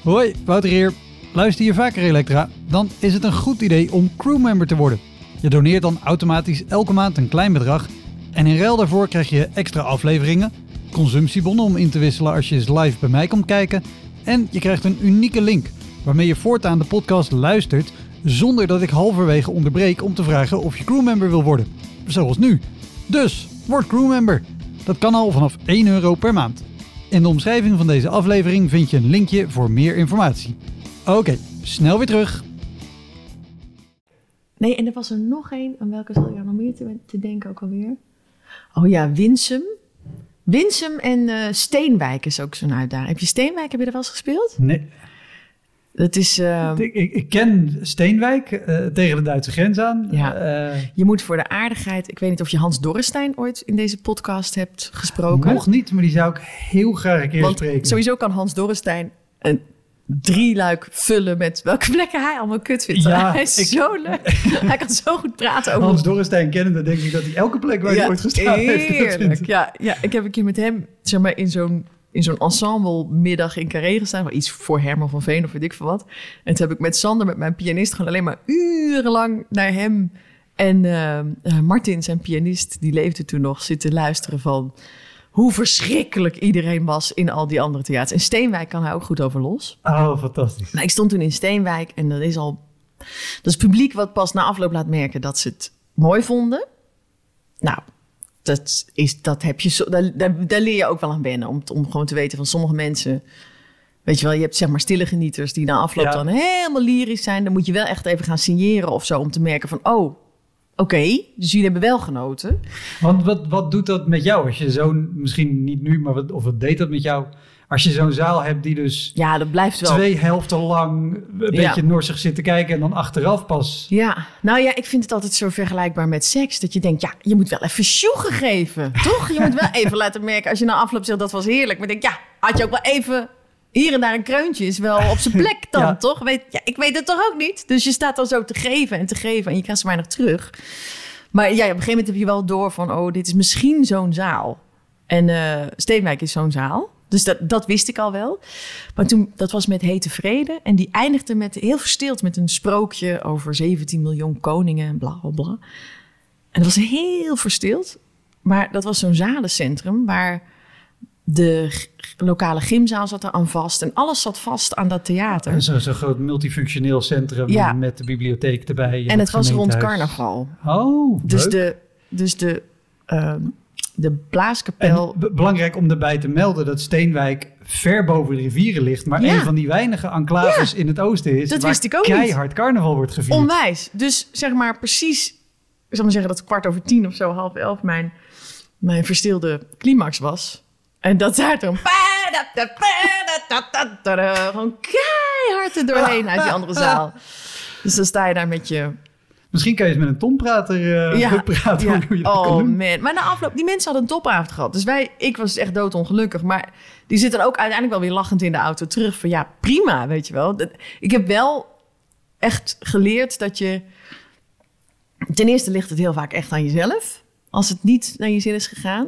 S1: Hoi, Wouter hier. Luister je vaker Elektra? Dan is het een goed idee om crewmember te worden. Je doneert dan automatisch elke maand een klein bedrag. En in ruil daarvoor krijg je extra afleveringen, consumptiebonnen om in te wisselen als je eens live bij mij komt kijken. En je krijgt een unieke link waarmee je voortaan de podcast luistert zonder dat ik halverwege onderbreek om te vragen of je crewmember wil worden. Zoals nu. Dus, word crewmember. Dat kan al vanaf 1 euro per maand. In de omschrijving van deze aflevering vind je een linkje voor meer informatie. Oké, snel weer terug.
S2: Nee, en er was er nog één. Aan welke zal ik nog meer te, te denken ook alweer? Oh ja, Winsum. Winsum en eh, Steenwijk is ook zo'n uitdaging. Heb je Steenwijk, heb je er wel eens gespeeld?
S1: Nee,
S2: Dat is... eh,
S1: ik, ik, ik ken Steenwijk eh, tegen de Duitse grens aan.
S2: Ja. Je moet voor de aardigheid... Ik weet niet of je Hans Dorrestein ooit in deze podcast hebt gesproken.
S1: nog niet, maar die zou ik heel graag een keer
S2: Want
S1: spreken.
S2: sowieso kan Hans Dorrestein een drie luik vullen met welke plekken hij allemaal kut vindt.
S1: Ja,
S2: hij is
S1: ik-
S2: zo leuk. [laughs] hij kan zo goed praten over
S1: Hans Dorrestein kennen, dan denk ik dat hij elke plek waar hij ooit gestaan heeft...
S2: Ja, ja, ik heb een keer met hem zeg maar, in zo'n in zo'n ensemble-middag in Carré gestaan. Iets voor Herman van Veen of weet ik veel wat. En toen heb ik met Sander, met mijn pianist, gewoon alleen maar urenlang naar hem en eh, Martin, zijn pianist, die leefde toen nog, zitten luisteren van hoe verschrikkelijk iedereen was in al die andere theaters. En Steenwijk kan hij ook goed over los.
S1: Oh, fantastisch.
S2: Maar ik stond toen in Steenwijk en dat is al. Dat is publiek wat pas na afloop laat merken dat ze het mooi vonden. Nou, dat, is, dat heb je zo, daar, daar, daar leer je ook wel aan wennen. Om, om gewoon te weten van sommige mensen. Weet je wel, je hebt zeg maar stille genieters die na afloop
S1: Ja.
S2: dan helemaal lyrisch zijn. Dan moet je wel echt even gaan signeren of zo om te merken van, oh, oké, dus jullie hebben wel genoten.
S1: Want wat, wat doet dat met jou als je zo'n, misschien niet nu, maar wat, of wat deed dat met jou? Als je zo'n zaal hebt die dus
S2: Ja, dat blijft wel.
S1: twee helften lang een
S2: Ja.
S1: beetje norsig zit te kijken en dan achteraf pas...
S2: Ja, nou ja, ik vind het altijd zo vergelijkbaar met seks. Dat je denkt, ja, je moet wel even sjoegen geven. Toch? Je moet wel even laten merken, als je na afloop zegt dat was heerlijk. Maar ik denk, ja, had je ook wel even hier en daar een kreuntje is wel op zijn [laughs] plek dan,
S1: Ja.
S2: toch? Weet, ja, ik weet het toch ook niet? Dus je staat dan zo te geven en te geven en je krijgt ze weinig terug. Maar ja, op een gegeven moment heb je wel door van, oh, dit is misschien zo'n zaal. En eh Steenwijk is zo'n zaal. Dus dat, dat wist ik al wel. Maar toen, dat was met Hete Vrede. En die eindigde met, heel verstild met een sprookje over 17 miljoen koningen en bla bla bla. En dat was heel verstild. Maar dat was zo'n zalencentrum waar de lokale gymzaal zat er aan vast. En alles zat vast aan dat theater.
S1: Zo'n zo groot multifunctioneel centrum
S2: Ja.
S1: met de bibliotheek erbij.
S2: En het was rond carnaval.
S1: Oh,
S2: Dus
S1: leuk.
S2: de, dus de, ehm, de blaaskapel...
S1: belangrijk om daarbij te melden dat Steenwijk ver boven de rivieren ligt, maar
S2: Ja.
S1: een van die weinige enclaves in het oosten is
S2: Dat
S1: waar
S2: wist ik ook niet.
S1: keihard carnaval wordt gevierd.
S2: Onwijs. Dus zeg maar precies, ik zal maar zeggen dat kwart over tien of zo, half elf, mijn, mijn verstilde climax was. En dat daar toen... Gewoon keihard er doorheen uit die andere zaal. Dus dan sta je daar met je...
S1: Misschien kan je eens met een tomprater eh [laughs] praten
S2: ja.
S1: hoe je dat kan
S2: Oh
S1: doen.
S2: man. Maar na afloop, die mensen hadden een topavond gehad. Dus wij, ik was echt doodongelukkig. Maar die zitten ook uiteindelijk wel weer lachend in de auto terug. Van ja, prima, weet je wel. Dat- Ik heb wel echt geleerd dat je... Ten eerste ligt het heel vaak echt aan jezelf. Als het niet naar je zin is gegaan.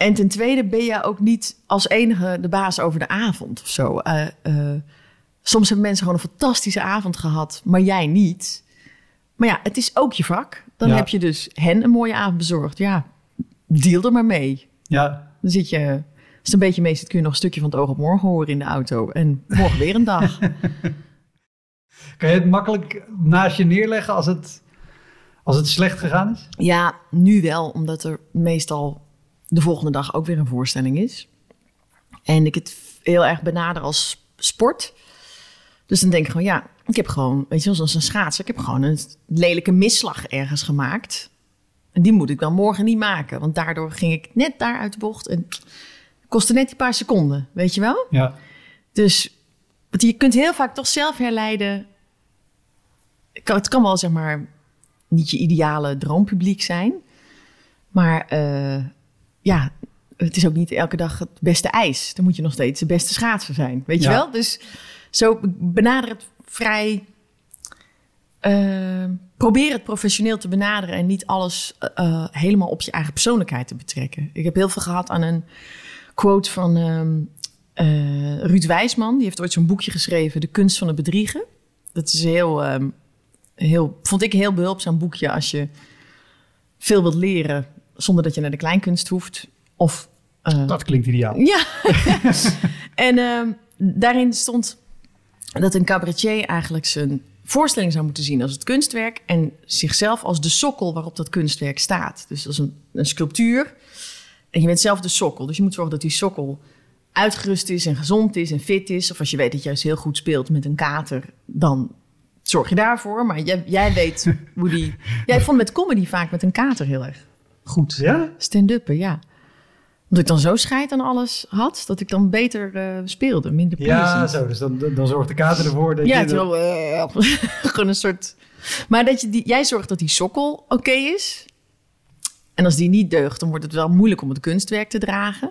S2: En ten tweede ben je ook niet als enige de baas over de avond of zo. Eh, eh, soms hebben mensen gewoon een fantastische avond gehad, maar jij niet. Maar ja, het is ook je vak. Dan
S1: Ja.
S2: heb je dus hen een mooie avond bezorgd. Ja, deal er maar mee.
S1: Ja,
S2: Dan zit je, als het een beetje mee zit, kun je nog een stukje van het oog op morgen horen in de auto. En morgen weer een dag. [laughs]
S1: kan je het makkelijk naast je neerleggen als het, als het slecht gegaan is?
S2: Ja, nu wel, omdat er meestal de volgende dag ook weer een voorstelling is. En ik het heel erg benader als sport. Dus dan denk ik gewoon, ja, ik heb gewoon, weet je wel, zoals een schaatser, ik heb gewoon een lelijke misslag ergens gemaakt. En die moet ik dan morgen niet maken, want daardoor ging ik net daar uit de bocht en kostte net die paar seconden, weet je wel?
S1: Ja.
S2: Dus want je kunt heel vaak toch zelf herleiden. Het kan- Het kan wel zeg maar niet je ideale droompubliek zijn. Maar eh, ja, het is ook niet elke dag het beste ijs. Dan moet je nog steeds de beste schaatser zijn. Weet je wel? Dus zo benader het vrij. eh, probeer het professioneel te benaderen en niet alles eh, eh, helemaal op je eigen persoonlijkheid te betrekken. Ik heb heel veel gehad aan een quote van eh, Ruud Wijsman. Die heeft ooit zo'n boekje geschreven, De kunst van het bedriegen. Dat is heel, ehm, heel, vond ik een heel behulpzaam boekje als je veel wilt leren zonder dat je naar de kleinkunst hoeft. Of eh,
S1: Dat klinkt ideaal.
S2: ja. [laughs] en ehm, daarin stond dat een cabaretier eigenlijk zijn voorstelling zou moeten zien als het kunstwerk en zichzelf als de sokkel waarop dat kunstwerk staat. Dus als een, een sculptuur en je bent zelf de sokkel. Dus je moet zorgen dat die sokkel uitgerust is en gezond is en fit is. Of als je weet dat je juist heel goed speelt met een kater, dan zorg je daarvoor. Maar jij, jij weet hoe die... [laughs] Jij vond met comedy vaak met een kater heel erg goed.
S1: Ja?
S2: Stand-uppen, ja. Omdat ik dan zo scheid aan alles had, dat ik dan beter eh, speelde, minder
S1: Ja,
S2: pleasant.
S1: zo. Dus dan, dan zorgt de kater ervoor dat
S2: Ja,
S1: je...
S2: terwijl, eh, [laughs] gewoon een soort... Maar dat je die, jij zorgt dat die sokkel oké is. En als die niet deugt, dan wordt het wel moeilijk om het kunstwerk te dragen.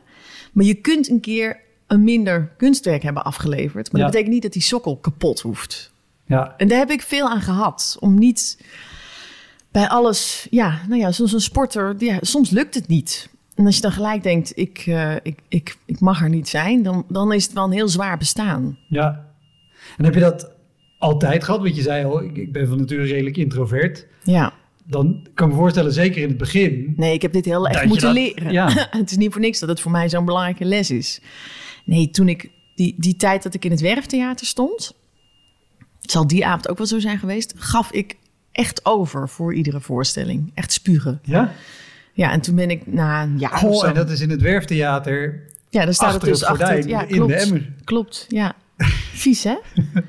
S2: Maar je kunt een keer een minder kunstwerk hebben afgeleverd. Maar
S1: Ja.
S2: dat betekent niet dat die sokkel kapot hoeft.
S1: Ja,
S2: En daar heb ik veel aan gehad. Om niet bij alles... Ja, nou ja, zoals een sporter... Ja, soms lukt het niet. En als je dan gelijk denkt, ik, eh, ik, ik, ik mag er niet zijn... Dan, dan is het wel een heel zwaar bestaan.
S1: ja. En heb je dat altijd gehad? Want je zei al, ik, ik ben van nature redelijk introvert.
S2: Ja.
S1: Dan kan ik me voorstellen, zeker in het begin...
S2: Nee, ik heb dit heel erg moeten
S1: dat-
S2: leren.
S1: ja. [laughs]
S2: het is niet voor niks dat het voor mij zo'n belangrijke les is. Nee, toen ik die, die tijd dat ik in het werftheater stond, het zal die avond ook wel zo zijn geweest, gaf ik echt over voor iedere voorstelling. Echt spugen.
S1: Ja?
S2: Ja, en toen ben ik na een jaar
S1: Oh, en dat is in het werftheater
S2: ja, dan staat het dus
S1: het
S2: achter. Ja,
S1: in
S2: klopt.
S1: de emmer.
S2: Klopt, ja. Vies, hè? [laughs]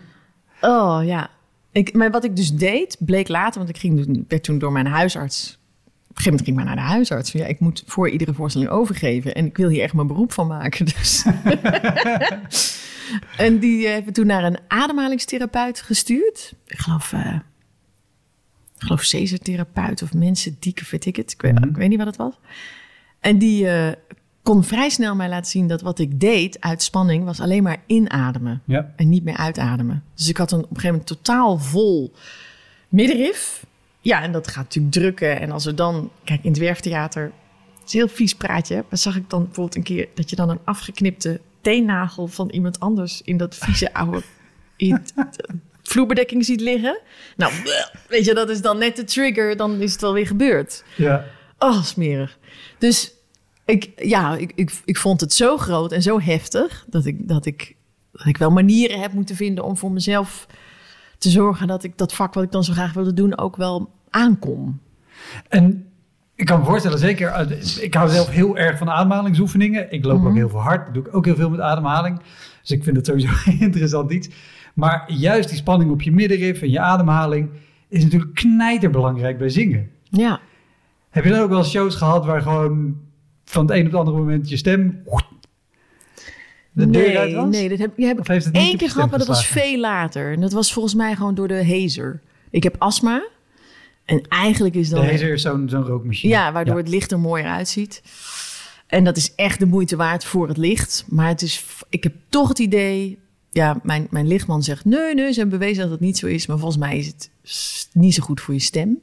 S2: Oh, ja. Ik, maar wat ik dus deed, bleek later, want ik ging, dus- werd toen door mijn huisarts. Op een gegeven moment ging ik maar naar de huisarts. Ja, ik moet voor iedere voorstelling overgeven. En ik wil hier echt mijn beroep van maken. [laughs] Dus. [laughs] en die hebben toen naar een ademhalingstherapeut gestuurd. Ik geloof, eh ik geloof Cesar-therapeut of mensen dieke, weet ik het. Ik weet,
S1: Mhm.
S2: ik weet niet wat het was. En die eh, kon vrij snel mij laten zien dat wat ik deed uit spanning was alleen maar inademen
S1: Ja.
S2: en niet meer uitademen. Dus ik had een, op een gegeven moment totaal vol middenrif. Ja, en dat gaat natuurlijk drukken. En als er dan, kijk, in het werftheater, het is een heel vies praatje. Maar zag ik dan bijvoorbeeld een keer dat je dan een afgeknipte teennagel van iemand anders in dat vieze oude in [laughs] vloerbedekking ziet liggen. Nou, [laughs] weet je, dat is dan net de trigger, dan is het wel weer gebeurd.
S1: Ja.
S2: Oh, smerig. Dus ik, ja, ik, ik, ik vond het zo groot en zo heftig dat ik, dat, ik, dat ik wel manieren heb moeten vinden om voor mezelf te zorgen dat ik dat vak wat ik dan zo graag wilde doen ook wel aankom.
S1: En ik kan me voorstellen, zeker, uit- ik hou zelf heel erg van ademhalingsoefeningen. Ik loop
S2: Mhm.
S1: ook heel veel hard, doe ik ook heel veel met ademhaling. Dus ik vind het sowieso [laughs] een interessant iets. Maar juist die spanning op je middenrif en je ademhaling is natuurlijk knijterbelangrijk bij zingen.
S2: Ja,
S1: Heb je dan ook wel shows gehad waar gewoon van het een op het andere moment je stem de deur uit
S2: nee,
S1: was?
S2: nee, dat heb,
S1: Of
S2: ik
S1: heeft het
S2: één keer
S1: je
S2: gehad, maar dat was veel later. En dat was volgens mij gewoon door de hazer. Ik heb astma. En eigenlijk is
S1: De
S2: dan...
S1: hazer is zo'n zo'n rookmachine.
S2: Ja, waardoor het licht er mooier uitziet. En dat is echt de moeite waard voor het licht. Maar het is, ik heb toch het idee... Ja, mijn, mijn lichtman zegt... Nee, nee, ze hebben bewezen dat het niet zo is. Maar volgens mij is het niet zo goed voor je stem.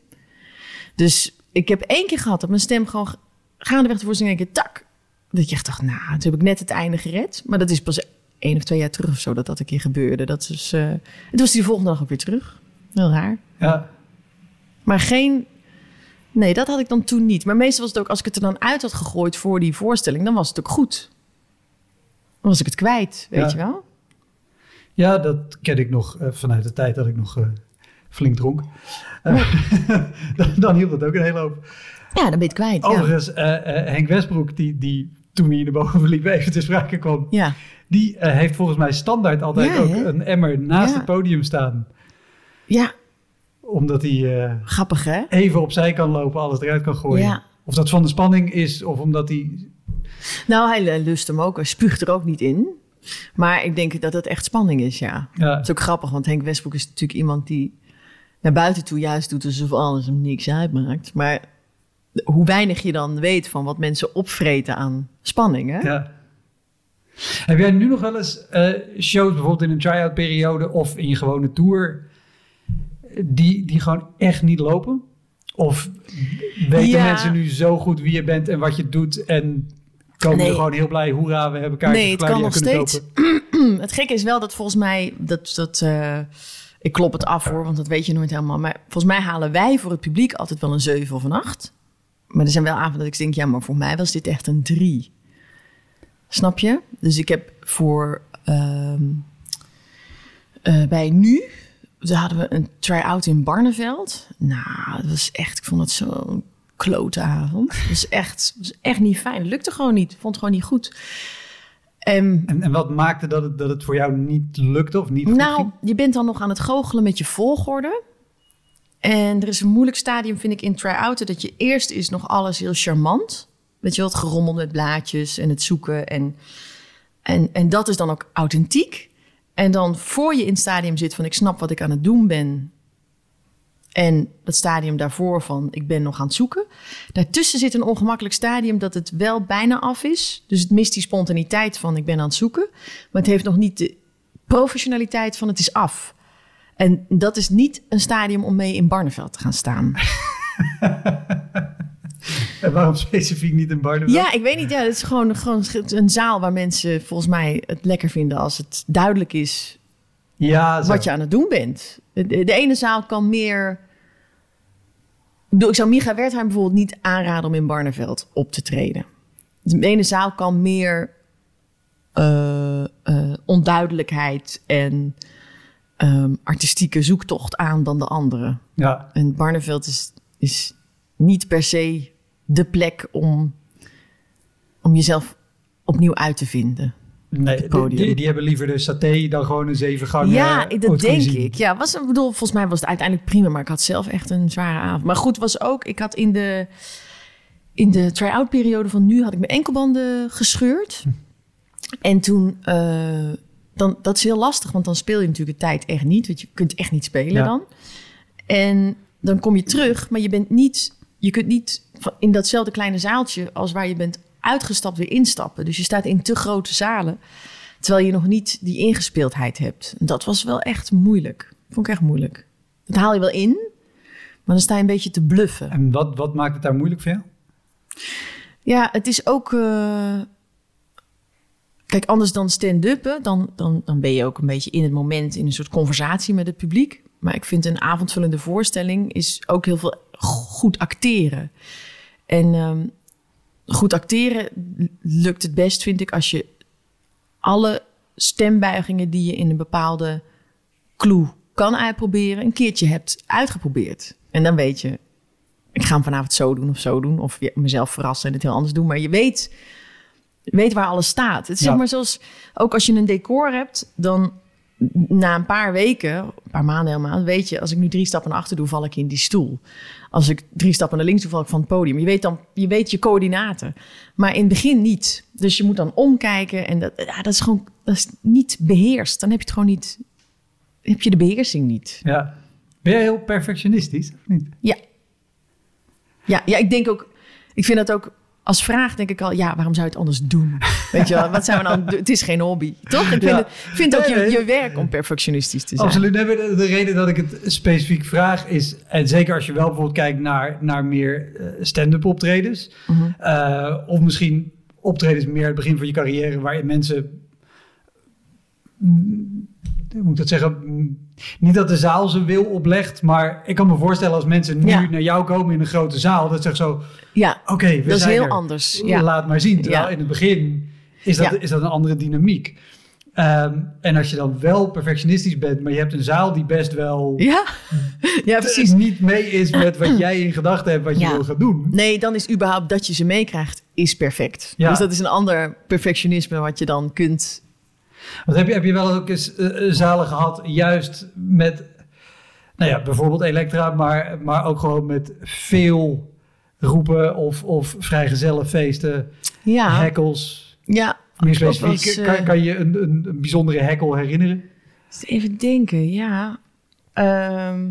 S2: Dus ik heb één keer gehad dat mijn stem gewoon... gaandeweg de voorstelling een keer tak. Dat je echt dacht, nou, toen heb ik net het einde gered. Maar dat is pas één of twee jaar terug of zo dat dat een keer gebeurde. Dat is, eh het was die volgende dag ook weer terug. Heel raar.
S1: Ja.
S2: Maar geen. Nee, dat had ik dan toen niet. Maar meestal was het ook, als ik het er dan uit had gegooid voor die voorstelling, dan was het ook goed. Dan was ik het kwijt, weet
S1: Ja.
S2: je wel?
S1: Ja, dat ken ik nog eh, vanuit de tijd dat ik nog eh, flink dronk. Eh, [laughs] dan, dan hielp dat ook een hele hoop.
S2: Ja, dan ben je het kwijt. Ja.
S1: Overigens, Henk Westbroek, die, die toen we hier naar boven liepen [laughs] even te sprake kwam,
S2: ja.
S1: die heeft volgens mij standaard altijd
S2: Ja,
S1: ook
S2: hè?
S1: een emmer naast het podium staan.
S2: ja,
S1: Omdat hij
S2: grappig hè?
S1: even opzij kan lopen, alles eruit kan gooien.
S2: Ja.
S1: Of dat van de spanning is, of omdat hij...
S2: Nou, hij lust hem ook, hij spuugt er ook niet in. Maar ik denk dat het echt spanning is, ja.
S1: Ja,
S2: Het is ook grappig, want Henk Westbroek is natuurlijk iemand die naar buiten toe juist doet alsof alles hem niks uitmaakt. Maar hoe weinig je dan weet van wat mensen opvreten aan spanning, hè?
S1: ja. Heb jij nu nog wel eens eh, shows, bijvoorbeeld in een try-out periode of in je gewone tour, die, die gewoon echt niet lopen? Of weten
S2: Ja.
S1: mensen nu zo goed wie je bent en wat je doet en komen
S2: Nee.
S1: gewoon heel blij, hoera, we hebben kaartjes
S2: Nee, het kan nog steeds. [clears throat] Het gekke is wel dat volgens mij, dat, dat, eh, ik klop het af hoor, want dat weet je nooit helemaal. Maar volgens mij halen wij voor het publiek altijd wel een 7 of een 8. Maar er zijn wel avonden dat ik denk, ja, maar voor mij was dit echt een 3. Snap je? Dus ik heb voor ehm, eh, bij nu, daar hadden we een try-out in Barneveld. Nou, dat was echt, ik vond het zo'n klote avond. Dat was echt, was echt niet fijn. Het lukte gewoon niet. Vond het gewoon niet goed. En
S1: En, en wat maakte dat het, dat het voor jou niet lukte of niet goed
S2: nou,
S1: ging?
S2: je bent dan nog aan het goochelen met je volgorde. En er is een moeilijk stadium, vind ik, in try-outen... dat je eerst is nog alles heel charmant. Weet je wel, het gerommel met blaadjes en het zoeken. En, en, en dat is dan ook authentiek. En dan voor je in het stadium zit van... ik snap wat ik aan het doen ben... En dat stadium daarvoor van ik ben nog aan het zoeken. Daartussen zit een ongemakkelijk stadium dat het wel bijna af is. Dus het mist die spontaniteit van ik ben aan het zoeken. Maar het heeft nog niet de professionaliteit van het is af. En dat is niet een stadium om mee in Barneveld te gaan staan. [laughs]
S1: En waarom specifiek niet in Barneveld?
S2: Ja, ik weet niet. Ja, het is gewoon, gewoon een zaal waar mensen volgens mij het lekker vinden als het duidelijk is
S1: ja zo.
S2: wat je aan het doen bent. De, de ene zaal kan meer. Ik, bedoel, ik zou Micha Wertheim bijvoorbeeld niet aanraden om in Barneveld op te treden. De ene zaal kan meer eh, eh, onduidelijkheid en ehm, artistieke zoektocht aan dan de andere.
S1: Ja,
S2: En Barneveld is, is niet per se de plek om, om jezelf opnieuw uit te vinden.
S1: Nee, die,
S2: podium.
S1: die, die hebben liever de saté dan gewoon een zeven gang.
S2: ja, dat denk ik. Ja, was, ik bedoel, volgens mij was het uiteindelijk prima, maar ik had zelf echt een zware avond. Maar goed, was ook, ik had in de, in de try-out periode van nu had ik mijn enkelbanden gescheurd. En toen, eh, dan, dat is heel lastig, want dan speel je natuurlijk de tijd echt niet, want je kunt echt niet spelen
S1: Ja.
S2: dan. En dan kom je terug, maar je bent niet, je kunt niet in datzelfde kleine zaaltje als waar je bent uitgestapt weer instappen. Dus je staat in te grote zalen, terwijl je nog niet die ingespeeldheid hebt. Dat was wel echt moeilijk. Vond ik echt moeilijk. Dat haal je wel in, maar dan sta je een beetje te bluffen.
S1: En wat, wat maakt het daar moeilijk voor jou?
S2: Ja, het is ook. eh, Kijk, anders dan stand-uppen, dan, dan, dan ben je ook een beetje in het moment in een soort conversatie met het publiek. Maar ik vind een avondvullende voorstelling is ook heel veel goed acteren. En ehm, goed acteren lukt het best, vind ik, als je alle stembuigingen die je in een bepaalde clue kan uitproberen, een keertje hebt uitgeprobeerd. En dan weet je, ik ga hem vanavond zo doen of zo doen. Of mezelf verrassen en het heel anders doen. Maar je weet, weet waar alles staat. Het is
S1: Ja.
S2: zeg maar zoals, ook als je een decor hebt, dan na een paar weken, een paar maanden helemaal, weet je, als ik nu drie stappen naar achter doe, val ik in die stoel. Als ik drie stappen naar links doe, val ik van het podium. Je weet dan, je weet je coördinaten. Maar in het begin niet. Dus je moet dan omkijken en dat, ja, dat is gewoon, dat is niet beheerst. Dan heb je het gewoon niet, heb je de beheersing niet.
S1: Ja. Ben jij heel perfectionistisch of niet?
S2: Ja. Ja, ja, ik denk ook, ik vind dat ook als vraag denk ik al, ja, waarom zou je het anders doen? Weet je wel, wat zijn we dan? Het is geen hobby, toch? Ik vind,
S1: Ja.
S2: het, vind ook je, je werk om perfectionistisch te zijn.
S1: Absoluut. Nee, de, de reden dat ik het specifiek vraag is, en zeker als je wel bijvoorbeeld kijkt naar, naar meer eh, stand-up optredens,
S2: Mhm.
S1: eh, of misschien optredens meer het begin van je carrière, waarin mensen, moet ik dat zeggen, Mm, niet dat de zaal zijn wil oplegt, maar ik kan me voorstellen als mensen nu
S2: Ja.
S1: naar jou komen in een grote zaal, dat zegt zo,
S2: Ja,
S1: oké, we
S2: dat is heel
S1: er.
S2: anders. Ja.
S1: Laat maar zien. Terwijl
S2: Ja.
S1: in het begin is dat, is dat een andere dynamiek. Ehm, en als je dan wel perfectionistisch bent, maar je hebt een zaal die best wel
S2: Ja, [laughs] ja precies.
S1: niet mee is met wat [clears throat] jij in gedachten hebt wat je wil gaan doen.
S2: Nee, dan is überhaupt dat je ze meekrijgt, is perfect.
S1: Ja.
S2: Dus dat is een ander perfectionisme wat je dan kunt...
S1: Want heb je, heb je wel ook eens eh, zalen gehad, juist met, nou ja, bijvoorbeeld Elektra, maar, maar ook gewoon met veel roepen of, of vrijgezellenfeesten,
S2: Ja,
S1: hekkels.
S2: ja.
S1: Meer specifiek,
S2: eh,
S1: kan, kan je een, een, een bijzondere hekkel herinneren?
S2: Even denken, ja. Ehm,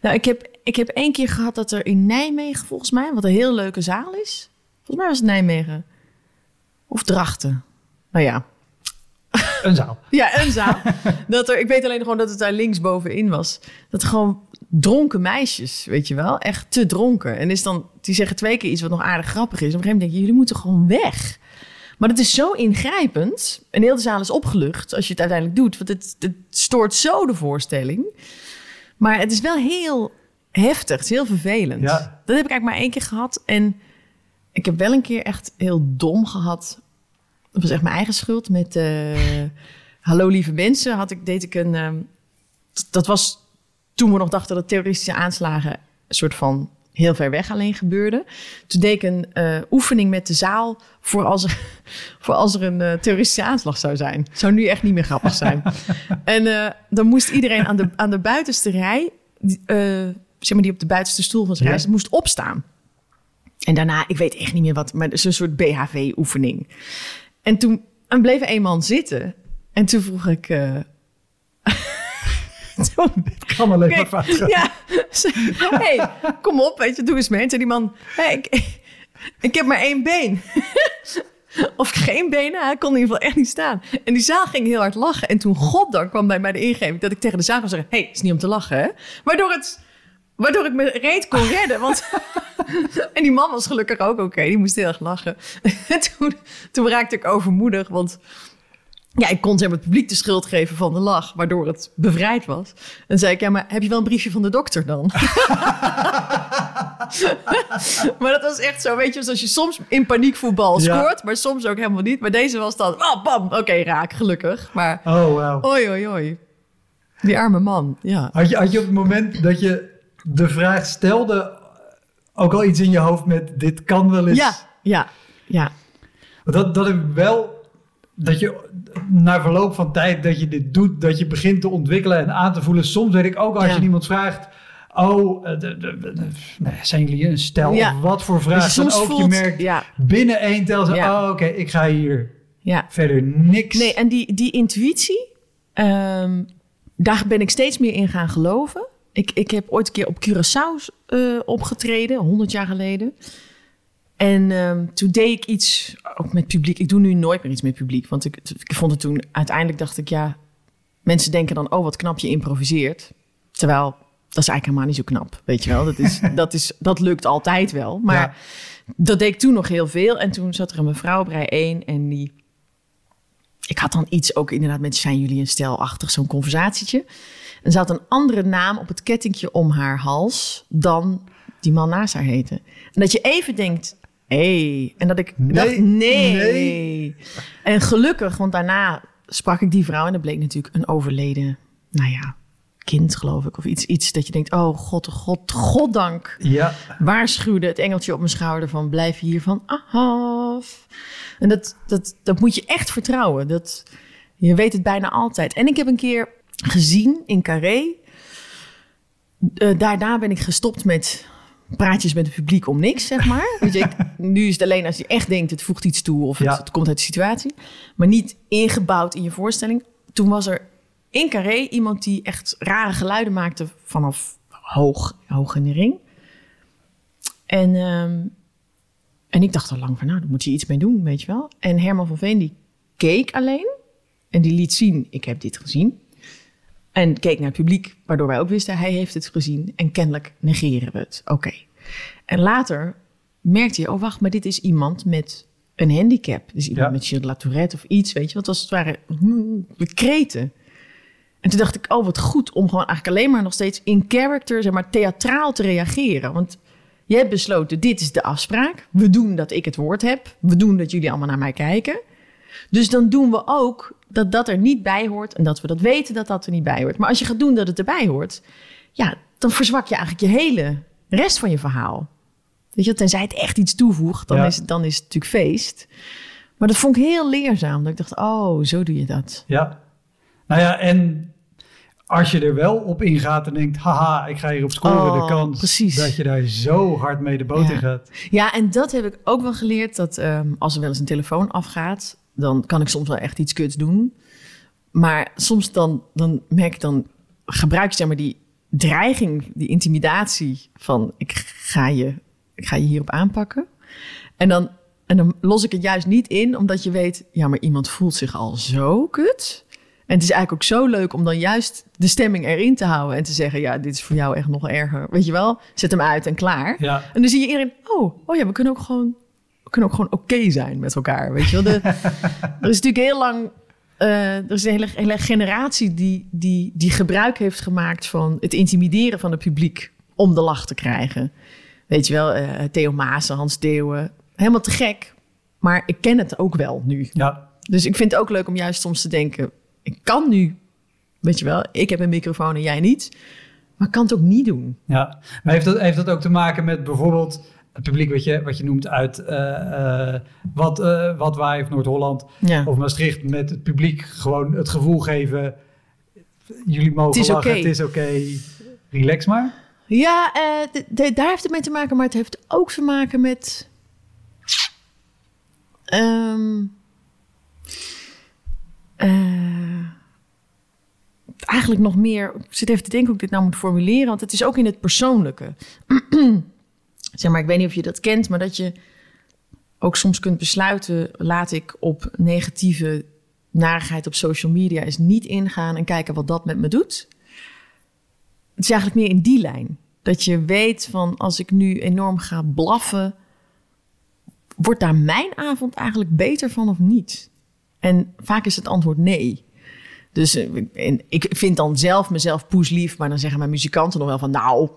S2: nou, ik heb, ik heb één keer gehad dat er in Nijmegen, volgens mij, wat een heel leuke zaal is. Volgens mij was het Nijmegen. Of Drachten. Nou ja,
S1: Een zaal. [laughs]
S2: ja, een zaal. dat er, ik weet alleen gewoon dat het daar linksbovenin was. Dat gewoon dronken meisjes, weet je wel, echt te dronken. En is dan, die zeggen twee keer iets wat nog aardig grappig is. Op een gegeven moment denk je, jullie moeten gewoon weg. Maar het is zo ingrijpend. En heel de zaal is opgelucht als je het uiteindelijk doet. Want het, het stoort zo de voorstelling. Maar het is wel heel heftig. Het is heel vervelend.
S1: Ja.
S2: Dat heb ik eigenlijk maar één keer gehad. En ik heb wel een keer echt heel dom gehad. Dat was echt mijn eigen schuld. Met eh, Hallo lieve mensen had ik, deed ik een... ehm, dat was toen we nog dachten dat terroristische aanslagen... een soort van heel ver weg alleen gebeurden. Toen deed ik een eh, oefening met de zaal... voor als er, [laughs] voor als er een eh, terroristische aanslag zou zijn. Zou nu echt niet meer grappig zijn. [laughs] en dan moest iedereen aan de, aan de buitenste rij... die, zeg maar die op de buitenste stoel van zijn
S1: Ja.
S2: rij... moest opstaan. En daarna, ik weet echt niet meer wat, maar het is een soort BHV-oefening. En toen en bleef een man zitten. En toen vroeg ik... [laughs]
S1: Het kan alleen maar
S2: Kijk,
S1: fout gaan.
S2: ja, hey, kom op, weet je, doe eens mee. En die man, hey, ik, ik heb maar één been. [laughs] Of geen benen, hij kon in ieder geval echt niet staan. En die zaal ging heel hard lachen. En toen, goddank, kwam bij mij de ingeving dat ik tegen de zaal kon zeggen... hey, het is niet om te lachen, hè? Waardoor, het, waardoor ik me reet kon redden. Want, [laughs] en die man was gelukkig ook oké, die moest heel erg lachen. En [laughs] toen, toen raakte ik overmoedig, want... Ja, ik kon maar, het publiek de schuld geven van de lach, waardoor het bevrijd was. En zei ik, ja, maar heb je wel een briefje van de dokter dan? [laughs] maar dat was echt zo, weet je, zoals je soms in paniekvoetbal
S1: Ja.
S2: scoort, maar soms ook helemaal niet. Maar deze was dan, oh, bam, oké, raak, gelukkig. Maar,
S1: Oh,
S2: oi, oi, oi. Die arme man, ja.
S1: Had je, had je op het moment dat je de vraag stelde ook al iets in je hoofd met dit kan wel eens?
S2: Ja, ja, ja.
S1: Dat, dat ik wel, dat je na verloop van tijd dat je dit doet, dat je begint te ontwikkelen en aan te voelen. Soms weet ik ook als
S2: Ja.
S1: je iemand vraagt, oh, eh, de- de- de- nee, zijn jullie een stel
S2: Ja.
S1: of wat voor
S2: Dat
S1: vraag dan
S2: soms
S1: ook
S2: voelt,
S1: je merkt
S2: ja,
S1: binnen één tel, zo,
S2: Ja.
S1: oh oké, ik ga hier
S2: ja.
S1: verder niks.
S2: Nee, en die, die intuïtie, ehm, daar ben ik steeds meer in gaan geloven. Ik, ik heb ooit een keer op Curaçao eh, opgetreden, 100 jaar geleden. En ehm, toen deed ik iets, ook met publiek. Ik doe nu nooit meer iets met publiek. Want ik, ik vond het toen, uiteindelijk dacht ik, ja... Mensen denken dan, oh, wat knap je improviseert. Terwijl, dat is eigenlijk helemaal niet zo knap, weet je wel. Dat, is, [laughs] dat, is, dat lukt altijd wel. Maar
S1: Ja.
S2: dat deed ik toen nog heel veel. En toen zat er een mevrouw rij 1 en die... Ik had dan iets ook inderdaad met zijn jullie een stelachtig, zo'n conversatietje. En ze had een andere naam op het kettingje om haar hals dan die man naast haar heette. En dat je even denkt, hé. Hey. En dat ik
S1: Nee,
S2: dacht, nee.
S1: nee.
S2: En gelukkig, want daarna sprak ik die vrouw en dat bleek natuurlijk een overleden, nou ja, kind geloof ik. Of iets, iets dat je denkt, oh god, god, goddank
S1: Ja,
S2: waarschuwde het engeltje op mijn schouder van blijf hiervan af. En dat, dat, dat moet je echt vertrouwen. Dat, je weet het bijna altijd. En ik heb een keer gezien in Carré. eh, daarna ben ik gestopt met praatjes met het publiek om niks, zeg maar. [laughs] Weet je, ik, nu is het alleen als je echt denkt, het voegt iets toe of het,
S1: Ja.
S2: het komt uit de situatie. Maar niet ingebouwd in je voorstelling. Toen was er in Carré iemand die echt rare geluiden maakte vanaf hoog, hoog in de ring. En, ehm, en ik dacht al lang van, nou, daar moet je iets mee doen, weet je wel. En Herman van Veen, die keek alleen. En die liet zien, ik heb dit gezien. En keek naar het publiek, waardoor wij ook wisten, hij heeft het gezien. En kennelijk negeren we het. Oké. En later merkte je, oh wacht, maar dit is iemand met een handicap. Dus iemand
S1: Ja.
S2: met Gilles Latourette of iets, weet je. Want als het ware hmm, kreten. En toen dacht ik, oh wat goed om gewoon eigenlijk alleen maar nog steeds in character, zeg maar theatraal te reageren. Want je hebt besloten, dit is de afspraak. We doen dat ik het woord heb. We doen dat jullie allemaal naar mij kijken. Dus dan doen we ook dat dat er niet bij hoort en dat we dat weten dat dat er niet bij hoort. Maar als je gaat doen dat het erbij hoort, ja, dan verzwak je eigenlijk je hele rest van je verhaal. Weet je, tenzij het echt iets toevoegt, dan,
S1: Ja.
S2: is, het- dan is het natuurlijk feest. Maar dat vond ik heel leerzaam. Dat ik dacht, oh, zo doe je dat.
S1: ja. Nou ja, en als je er wel op ingaat en denkt, haha, ik ga hier op scoren,
S2: Oh,
S1: de kans
S2: precies.
S1: dat je daar zo hard mee de boot
S2: Ja.
S1: in gaat.
S2: Ja, en dat heb ik ook wel geleerd. Dat ehm, als er wel eens een telefoon afgaat, dan kan ik soms wel echt iets kuts doen. Maar soms dan, dan merk ik dan, gebruik je zeg maar die dreiging, die intimidatie van ik ga je, ik ga je hierop aanpakken. En dan, en dan los ik het juist niet in, omdat je weet, ja, maar iemand voelt zich al zo kut. En het is eigenlijk ook zo leuk om dan juist de stemming erin te houden en te zeggen, ja, dit is voor jou echt nog erger. Weet je wel, zet hem uit en klaar.
S1: Ja,
S2: En dan zie je iedereen, oh, oh ja, we kunnen ook gewoon, kunnen ook gewoon oké zijn met elkaar, weet je wel. De, [laughs] er is natuurlijk heel lang, eh, er is een hele, hele generatie die, die, die gebruik heeft gemaakt van het intimideren van het publiek om de lach te krijgen. Weet je wel, eh, Theo Maassen, Hans Deeuwen, helemaal te gek. Maar ik ken het ook wel nu.
S1: ja,
S2: Dus ik vind het ook leuk om juist soms te denken, ik kan nu, weet je wel, ik heb een microfoon en jij niet. Maar ik kan het ook niet doen.
S1: ja. Maar heeft dat, heeft dat ook te maken met bijvoorbeeld het publiek wat je, wat je noemt uit eh, eh, wat, eh wat Waai of Noord-Holland
S2: Ja.
S1: of Maastricht met het publiek gewoon het gevoel geven, jullie mogen
S2: Het is
S1: lachen, het is oké, relax maar.
S2: Ja, eh, d- d- daar heeft het mee te maken, maar het heeft ook te maken met. ehm, eh, eigenlijk eigenlijk nog meer... Ik zit even te denken hoe ik dit nou moet formuleren. Want het is ook in het persoonlijke. [clears throat] zeg maar, ik weet niet of je dat kent, maar dat je ook soms kunt besluiten... laat ik op negatieve narigheid op social media eens niet ingaan... en kijken wat dat met me doet. Het is eigenlijk meer in die lijn. Dat je weet van als ik nu enorm ga blaffen... wordt daar mijn avond eigenlijk beter van of niet? En vaak is het antwoord nee. Dus eh, ik vind dan zelf mezelf poeslief, maar dan zeggen mijn muzikanten nog wel van... nou,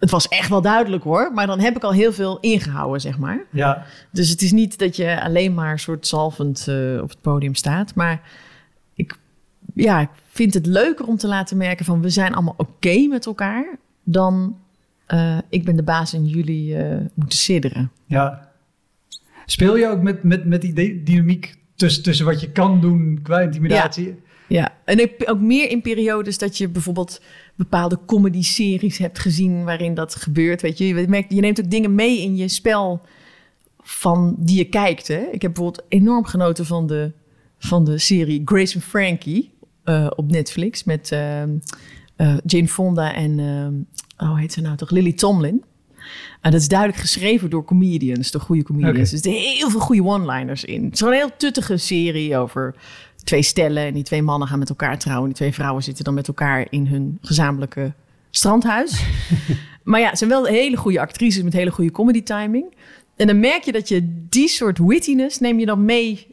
S2: het was echt wel duidelijk hoor. Maar dan heb ik al heel veel ingehouden, zeg maar.
S1: Ja,
S2: Dus het is niet dat je alleen maar soort zalvend eh, op het podium staat. Maar ik, ja, ik vind het leuker om te laten merken van... we zijn allemaal oké met elkaar... dan eh, ik ben de baas en jullie eh, moeten sidderen.
S1: ja. Speel je ook met, met, met die dy- dynamiek tussen, tussen wat je kan doen qua intimidatie?
S2: Ja, en ik- ook meer in periodes dat je bijvoorbeeld bepaalde comedy-series hebt gezien waarin dat gebeurt. Weet je, je, merkt, je neemt ook dingen mee in je spel van die je kijkt. Hè? Ik heb bijvoorbeeld enorm genoten van de, van de serie Grace and Frankie eh, op Netflix met eh, Jane Fonda en ehm, oh, hoe heet ze nou toch? Lily Tomlin. En dat is duidelijk geschreven door comedians, door goede comedians. Dus er zitten heel veel goede one-liners in. Het is gewoon een heel tuttige serie over twee stellen. En die twee mannen gaan met elkaar trouwen. Die twee vrouwen zitten dan met elkaar in hun gezamenlijke strandhuis. [laughs] maar ja, het zijn wel hele goede actrices met hele goede comedy timing. En dan merk je dat je die soort wittiness neem je dan mee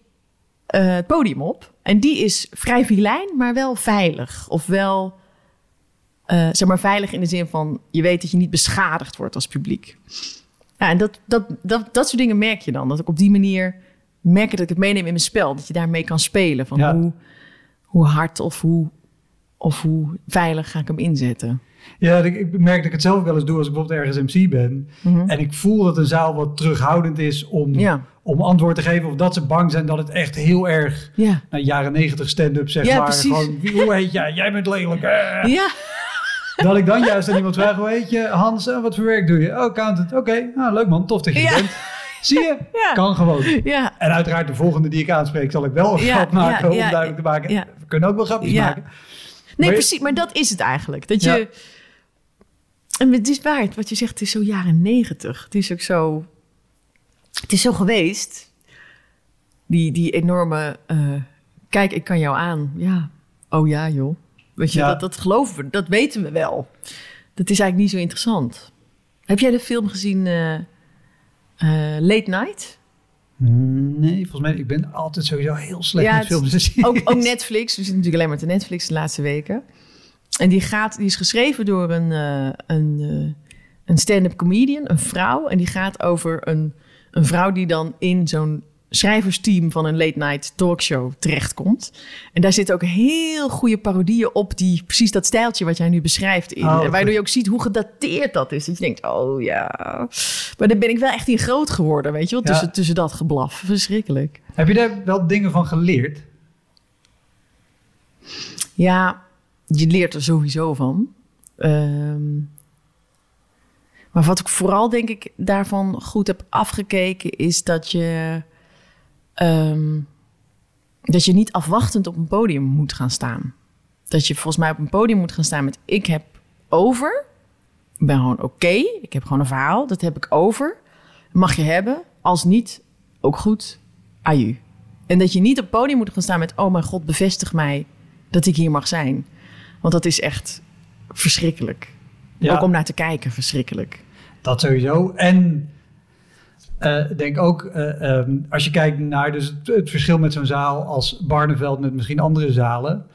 S2: eh, het podium op. En die is vrij vilijn, maar wel veilig. Of wel, eh, zeg maar, veilig in de zin van... je weet dat je niet beschadigd wordt als publiek. Ja, en dat, dat, dat, dat soort dingen merk je dan. Dat ik op die manier merk dat ik het meeneem in mijn spel. Dat je daarmee kan spelen. Van
S1: Ja.
S2: hoe, hoe hard of hoe, of hoe veilig ga ik hem inzetten.
S1: Ja, ik, ik merk dat ik het zelf wel eens doe als ik bijvoorbeeld ergens MC ben. En ik voel dat een zaal wat terughoudend is om,
S2: Ja.
S1: om antwoord te geven. Of dat ze bang zijn dat het echt heel erg
S2: Ja.
S1: jaren negentig stand-up zeg
S2: Ja,
S1: maar.
S2: precies.
S1: Gewoon, hoe heet jij? Jij bent lelijk. eh. [laughs]
S2: Ja.
S1: Dat ik dan juist aan iemand vraag, hoe heet je? Hans, wat voor werk doe je? Oh, accountant. Oké, nou, leuk man, tof dat je bent. [laughs] Zie je? [laughs]
S2: Ja.
S1: Kan gewoon.
S2: Ja.
S1: En uiteraard de volgende die ik aanspreek zal ik wel een grap maken om duidelijk te maken. We kunnen ook wel grapjes maken.
S2: Nee,
S1: Maar-
S2: precies. Maar dat is het eigenlijk. Dat je... En het is waar, wat je zegt, het is zo jaren negentig. Het is ook zo... Het is zo geweest. Die, die enorme... eh, kijk, ik kan jou aan. Ja. Oh ja, joh. Weet je, dat, dat geloven we. Dat weten we wel. Dat is eigenlijk niet zo interessant. Heb jij de film gezien eh, eh, Late Night?
S1: Nee, volgens mij, ik ben altijd sowieso heel slecht
S2: Ja,
S1: met films. [laughs]
S2: Ook, ook Netflix. We zitten natuurlijk alleen maar te Netflix de laatste weken. En die, gaat, die is geschreven door een, eh, een, eh, een stand-up comedian, een vrouw. En die gaat over een, een vrouw die dan in zo'n schrijversteam van een late-night talkshow terechtkomt. En daar zitten ook heel goede parodieën op die precies dat stijltje wat jij nu beschrijft in.
S1: Oh,
S2: En waardoor je ook ziet hoe gedateerd dat is. Dat je denkt, oh ja. Maar daar ben ik wel echt in groot geworden, weet je wel?
S1: Ja.
S2: Tussen, tussen dat geblaf. Verschrikkelijk.
S1: Heb je daar wel dingen van geleerd?
S2: Ja, je leert er sowieso van. Ehm, maar wat ik vooral denk ik daarvan goed heb afgekeken... is dat je, ehm, dat je niet afwachtend op een podium moet gaan staan. Dat je volgens mij op een podium moet gaan staan met... ik heb over, ik ben gewoon oké, ik heb gewoon een verhaal, dat heb ik over. Mag je hebben, als niet, ook goed, aju. En dat je niet op het podium moet gaan staan met... oh mijn god, bevestig mij dat ik hier mag zijn. Want dat is echt verschrikkelijk.
S1: Ja.
S2: Ook om naar te kijken, verschrikkelijk.
S1: Dat sowieso. En eh, ik denk ook, eh, ehm, als je kijkt naar dus het, het verschil met zo'n zaal als Barneveld met misschien andere zalen.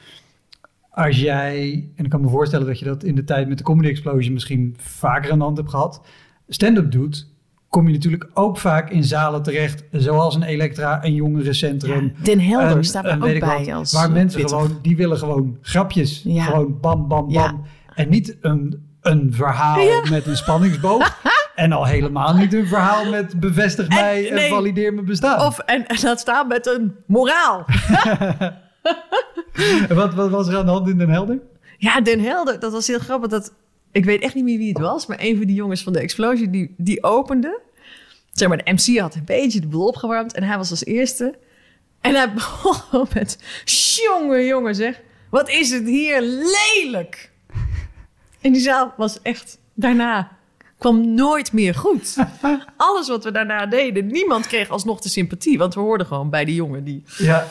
S1: Als jij, en ik kan me voorstellen dat je dat in de tijd met de Comedy Explosion misschien vaker aan de hand hebt gehad, stand-up doet, kom je natuurlijk ook vaak in zalen terecht, zoals een Elektra, een jongerencentrum.
S2: Den Helder
S1: een-
S2: staat er ook bij.
S1: wat,
S2: als,
S1: waar mensen
S2: pittig.
S1: gewoon, die willen gewoon grapjes.
S2: Ja.
S1: Gewoon bam, bam, bam.
S2: Ja.
S1: En niet een, een verhaal met een spanningsboog. [laughs] en al helemaal niet een verhaal met bevestig
S2: En-
S1: mij en
S2: nee.
S1: valideer mijn bestaan.
S2: Of, en, en laat staan met een moraal. [laughs]
S1: Wat, wat was er aan de hand in Den Helder?
S2: Ja, Den Helder, dat was heel grappig. Dat, ik weet echt niet meer wie het was, maar een van die jongens van de Explosie, die, die opende. Zeg maar, de MC had een beetje de boel opgewarmd en hij was als eerste. En hij [laughs] begon met, jongen, jongen zeg, Wat is het hier lelijk. En die zaal was echt daarna kwam nooit meer goed. [laughs] Alles wat we daarna deden, niemand kreeg alsnog de sympathie. Want we hoorden gewoon bij die jongen die...
S1: Ja,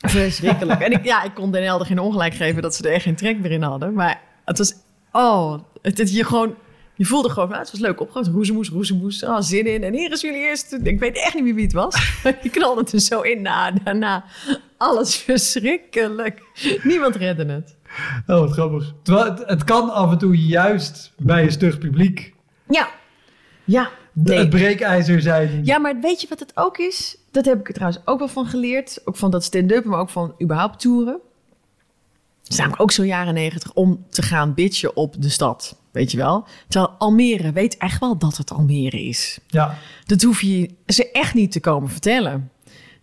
S2: Verschrikkelijk. en ik, ja, ik kon Den Helder geen ongelijk geven dat ze er echt geen trek meer in hadden. Maar het was... Oh, het, het, je gewoon... Je voelde gewoon, nou, het was leuk opgegroeid. Roezemoes, roezemoes, oh, zin in. En hier is jullie eerste... Ik weet echt niet meer wie het was. [laughs] Die knalde het er zo in na. Daarna alles verschrikkelijk. Niemand redde het.
S1: Oh, wat grappig. Terwijl het, het kan af en toe juist bij een stug publiek
S2: Ja. Ja. Nee.
S1: het breekijzer zijn.
S2: Ja, maar weet je wat het ook is? Dat heb ik er trouwens ook wel van geleerd. Ook van dat stand-up, maar ook van überhaupt toeren. Het is namelijk ook zo jaren negentig om te gaan bitchen op de stad. Weet je wel? Terwijl Almere weet echt wel dat het Almere is.
S1: Ja,
S2: Dat hoef je ze echt niet te komen vertellen.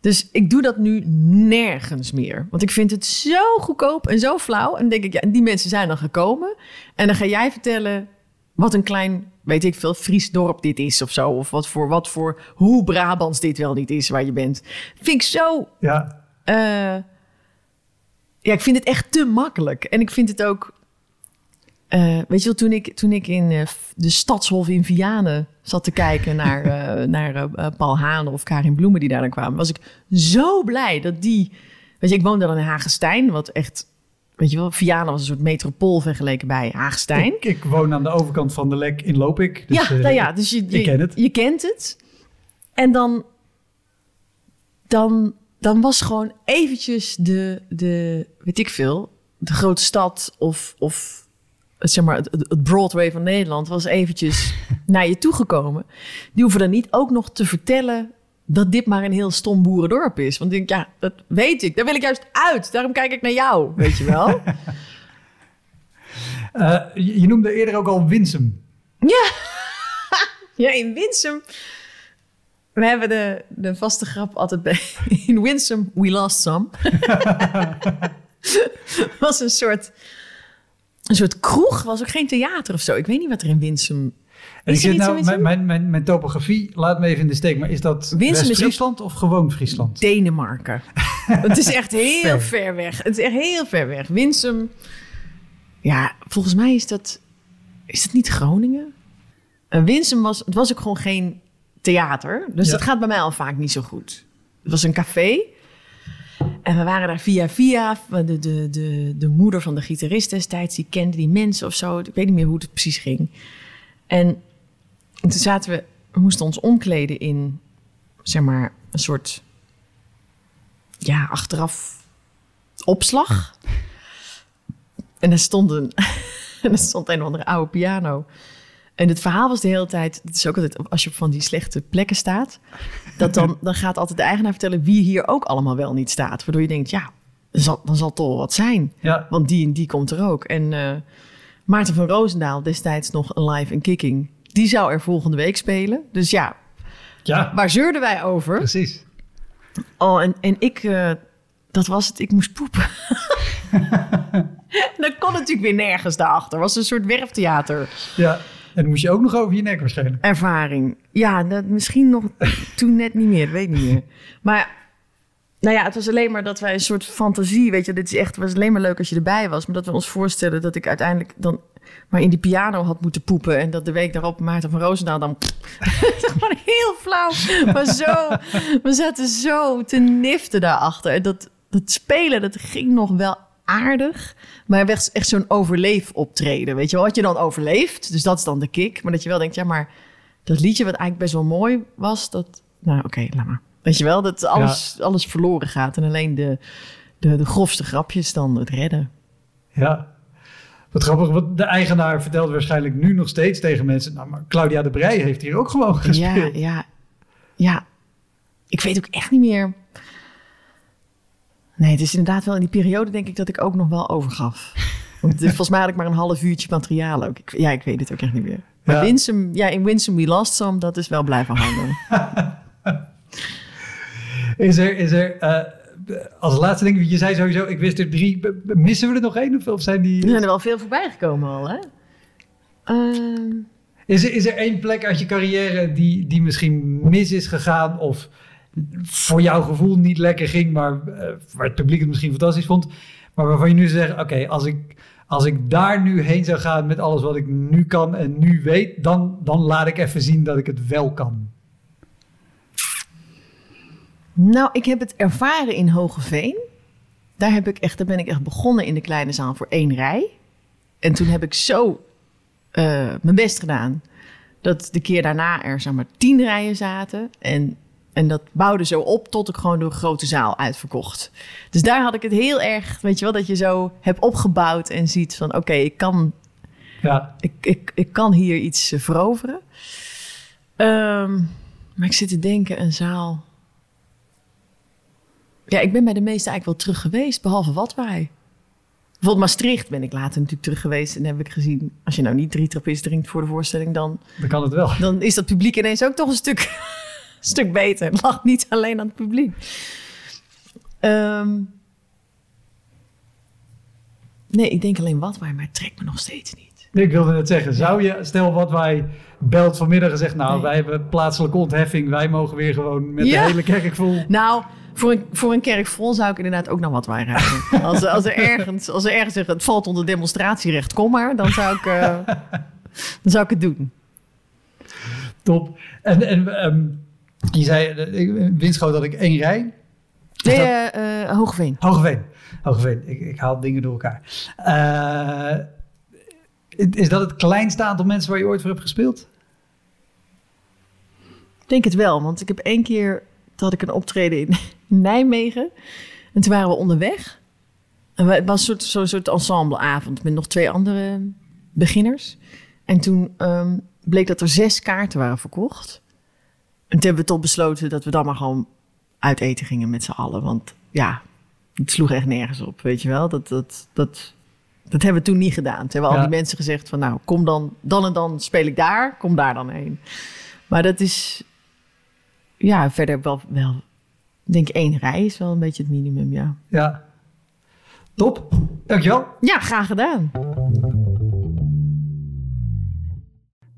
S2: Dus ik doe dat nu nergens meer. Want ik vind het zo goedkoop en zo flauw. En dan denk ik, ja, die mensen zijn dan gekomen. En dan ga jij vertellen wat een klein, weet ik veel, Fries dorp dit is of zo. Of wat voor, wat voor, hoe Brabants dit wel niet is waar je bent. Vind ik zo
S1: ja.
S2: eh, ja, ik vind het echt te makkelijk. En ik vind het ook. Eh, weet je wel, toen ik, toen ik in eh, de Stadshof in Vianen zat te kijken naar, [laughs] eh, naar Paul Haan of Karin Bloemen die daar dan kwamen, was ik zo blij dat die. Weet je, ik woonde dan in Hagestein, wat echt. Weet je wel, Vianen was een soort metropool vergeleken bij Hagestein.
S1: Ik, ik woon aan de overkant van de lek in Lopik. Dus,
S2: ja, nou ja, dus je, je,
S1: ken het.
S2: je kent het. En dan, dan, dan was gewoon eventjes de, de, weet ik veel, de grote stad of, of zeg maar, het, het Broadway van Nederland was eventjes [laughs] naar je toegekomen. Die hoeven dan niet ook nog te vertellen dat dit maar een heel stom boerendorp is. Want ik denk, ja, dat weet ik. Daar wil ik juist uit. Daarom kijk ik naar jou, weet je wel. [laughs]
S1: eh, je, je noemde eerder ook al Winsum.
S2: Ja, [laughs] ja in Winsum. We hebben de, de vaste grap altijd bij. In Winsum, we lost some. was een soort, een soort kroeg, was ook geen theater of zo. Ik weet niet wat er in Winsum.
S1: En ik zit nou, mijn, mijn, mijn, mijn topografie laat me even in de steek. Maar is dat West-Friesland of gewoon Friesland?
S2: Denemarken. [laughs] het is echt heel
S1: Ver.
S2: ver. weg. Het is echt heel ver weg. Winsum. Ja, volgens mij is dat. Is dat niet Groningen? Uh, Winsum was. Het was ook gewoon geen theater. Dus
S1: Ja.
S2: dat gaat bij mij al vaak niet zo goed. Het was een café. En we waren daar via via. De, de, de, de moeder van de gitarist destijds, die kende die mensen of zo. Ik weet niet meer hoe het precies ging. En toen zaten we, we moesten ons omkleden in, zeg maar, een soort, ja, achteraf opslag. En er stond een, [laughs] en er stond een of andere oude piano. En het verhaal was de hele tijd, het is ook altijd als je op van die slechte plekken staat, dat dan, dan gaat altijd de eigenaar vertellen wie hier ook allemaal wel niet staat. Waardoor je denkt, ja, dan zal, dan zal het toch wat zijn.
S1: Ja,
S2: Want die en die komt er ook. En eh, Maarten van Roosendaal, destijds nog live en kicking, die zou er volgende week spelen. Dus ja,
S1: ja
S2: waar zeurden wij over?
S1: precies.
S2: Oh, en, en ik, eh, dat was het, ik moest poepen. [laughs] dat kon natuurlijk weer nergens daarachter. Het was een soort werftheater
S1: Ja. En dan moest je ook nog over je nek waarschijnlijk.
S2: ervaring. Ja, dat, misschien nog [laughs] toen net niet meer, weet niet meer. Maar nou ja, het was alleen maar dat wij een soort fantasie, weet je, dit is echt, was alleen maar leuk als je erbij was, maar dat we ons voorstellen dat ik uiteindelijk dan maar in die piano had moeten poepen en dat de week daarop Maarten van Roosendaal dan [laughs] gewoon heel flauw, maar zo, we zaten zo te niften daarachter. En dat, dat spelen, dat ging nog wel aardig, maar werd echt zo'n overleefoptreden, weet je wel, wat je dan overleeft, dus dat is dan de kick, maar dat je wel denkt, ja, maar dat liedje wat eigenlijk best wel mooi was, dat, nou oké, laat maar. Weet je wel, dat alles, alles verloren gaat en alleen de, de, de grofste grapjes dan het redden.
S1: Ja. Wat grappig, want de eigenaar vertelt waarschijnlijk nu nog steeds tegen mensen... Nou, maar Claudia de Brij heeft hier ook gewoon
S2: Ja,
S1: gespeeld.
S2: ja, ja. Ik weet ook echt niet meer. Nee, het is inderdaad wel in die periode denk ik dat ik ook nog wel overgaf. [laughs] Want het is volgens mij had ik maar een half uurtje materiaal ook. Ik, ja, ik weet het ook echt niet meer. Maar
S1: Ja.
S2: Winsum, ja, in Winsum We Lost Some, dat is wel blijven hangen. [laughs]
S1: Is er, is er eh, als laatste ding, je zei sowieso, ik wist er drie. Missen we er nog één of, of zijn die...
S2: Er zijn er wel veel voorbij gekomen al, hè? Ehm,
S1: Is er, is er één plek uit je carrière die, die misschien mis is gegaan of voor jouw gevoel niet lekker ging, maar eh, waar het publiek het misschien fantastisch vond, Maar waarvan je nu zegt, oké, als, ik, als ik daar nu heen zou gaan met alles wat ik nu kan en nu weet, dan, dan laat ik even zien dat ik het wel kan.
S2: Nou, ik heb het ervaren in Hogeveen. Daar, heb ik echt, daar ben ik echt begonnen in de kleine zaal voor één rij. En toen heb ik zo eh, mijn best gedaan. Dat de keer daarna er zeg maar tien rijen zaten. En, en dat bouwde zo op tot ik gewoon de grote zaal uitverkocht. Dus daar had ik het heel erg, weet je wel, dat je zo hebt opgebouwd en ziet van oké, ik kan
S1: Ja,
S2: ik, ik, ik kan hier iets eh, veroveren. Ehm, maar ik zit te denken, een zaal. Ja, ik ben bij de meeste eigenlijk wel terug geweest, behalve Watwaai. Bijvoorbeeld Maastricht ben ik later natuurlijk terug geweest. En heb ik gezien, als je nou niet drie trappist drinkt voor de voorstelling... dan,
S1: dan kan het wel.
S2: dan is dat publiek ineens ook toch een stuk, stuk beter. Het lag niet alleen aan het publiek. Ehm, nee, ik denk alleen Watwaai, maar het trekt me nog steeds niet.
S1: Ik wilde net zeggen, zou je, stel wat wij belt vanmiddag en zegt, nou,
S2: Nee.
S1: wij hebben plaatselijke ontheffing, wij mogen weer gewoon met
S2: Ja.
S1: de hele kerk vol.
S2: Nou, voor een, voor een kerk vol zou ik inderdaad ook nog wat waar rijden. [laughs] Als, als, er ergens, als er ergens zeggen, het valt onder demonstratierecht, kom maar. Dan zou ik, eh, [laughs] dan zou ik het doen.
S1: Top. En, en ehm, je zei, eh, ik- Winschoot had ik één rij.
S2: Nee,
S1: dat-
S2: eh, eh, Hoogveen.
S1: Hogeveen. Hogeveen. Ik, ik haal dingen door elkaar. Eh, is dat het kleinste aantal mensen waar je ooit voor hebt gespeeld?
S2: Ik denk het wel, want ik heb één keer, had ik een optreden in [laughs] Nijmegen. En toen waren we onderweg. En het was een soort, zo'n soort ensembleavond met nog twee andere beginners. En toen ehm, bleek dat er zes kaarten waren verkocht. En toen hebben we toch besloten dat we dan maar gewoon uit eten gingen met z'n allen. Want ja, het sloeg echt nergens op, weet je wel. Dat, dat, dat, dat hebben we toen niet gedaan. Toen hebben al die mensen gezegd van... nou, kom dan, dan en dan speel ik daar, kom daar dan heen. Maar dat is... Ja, verder wel, wel... Ik denk één rij is wel een beetje het minimum, ja.
S1: Ja. Top. Dankjewel.
S2: Ja, graag gedaan.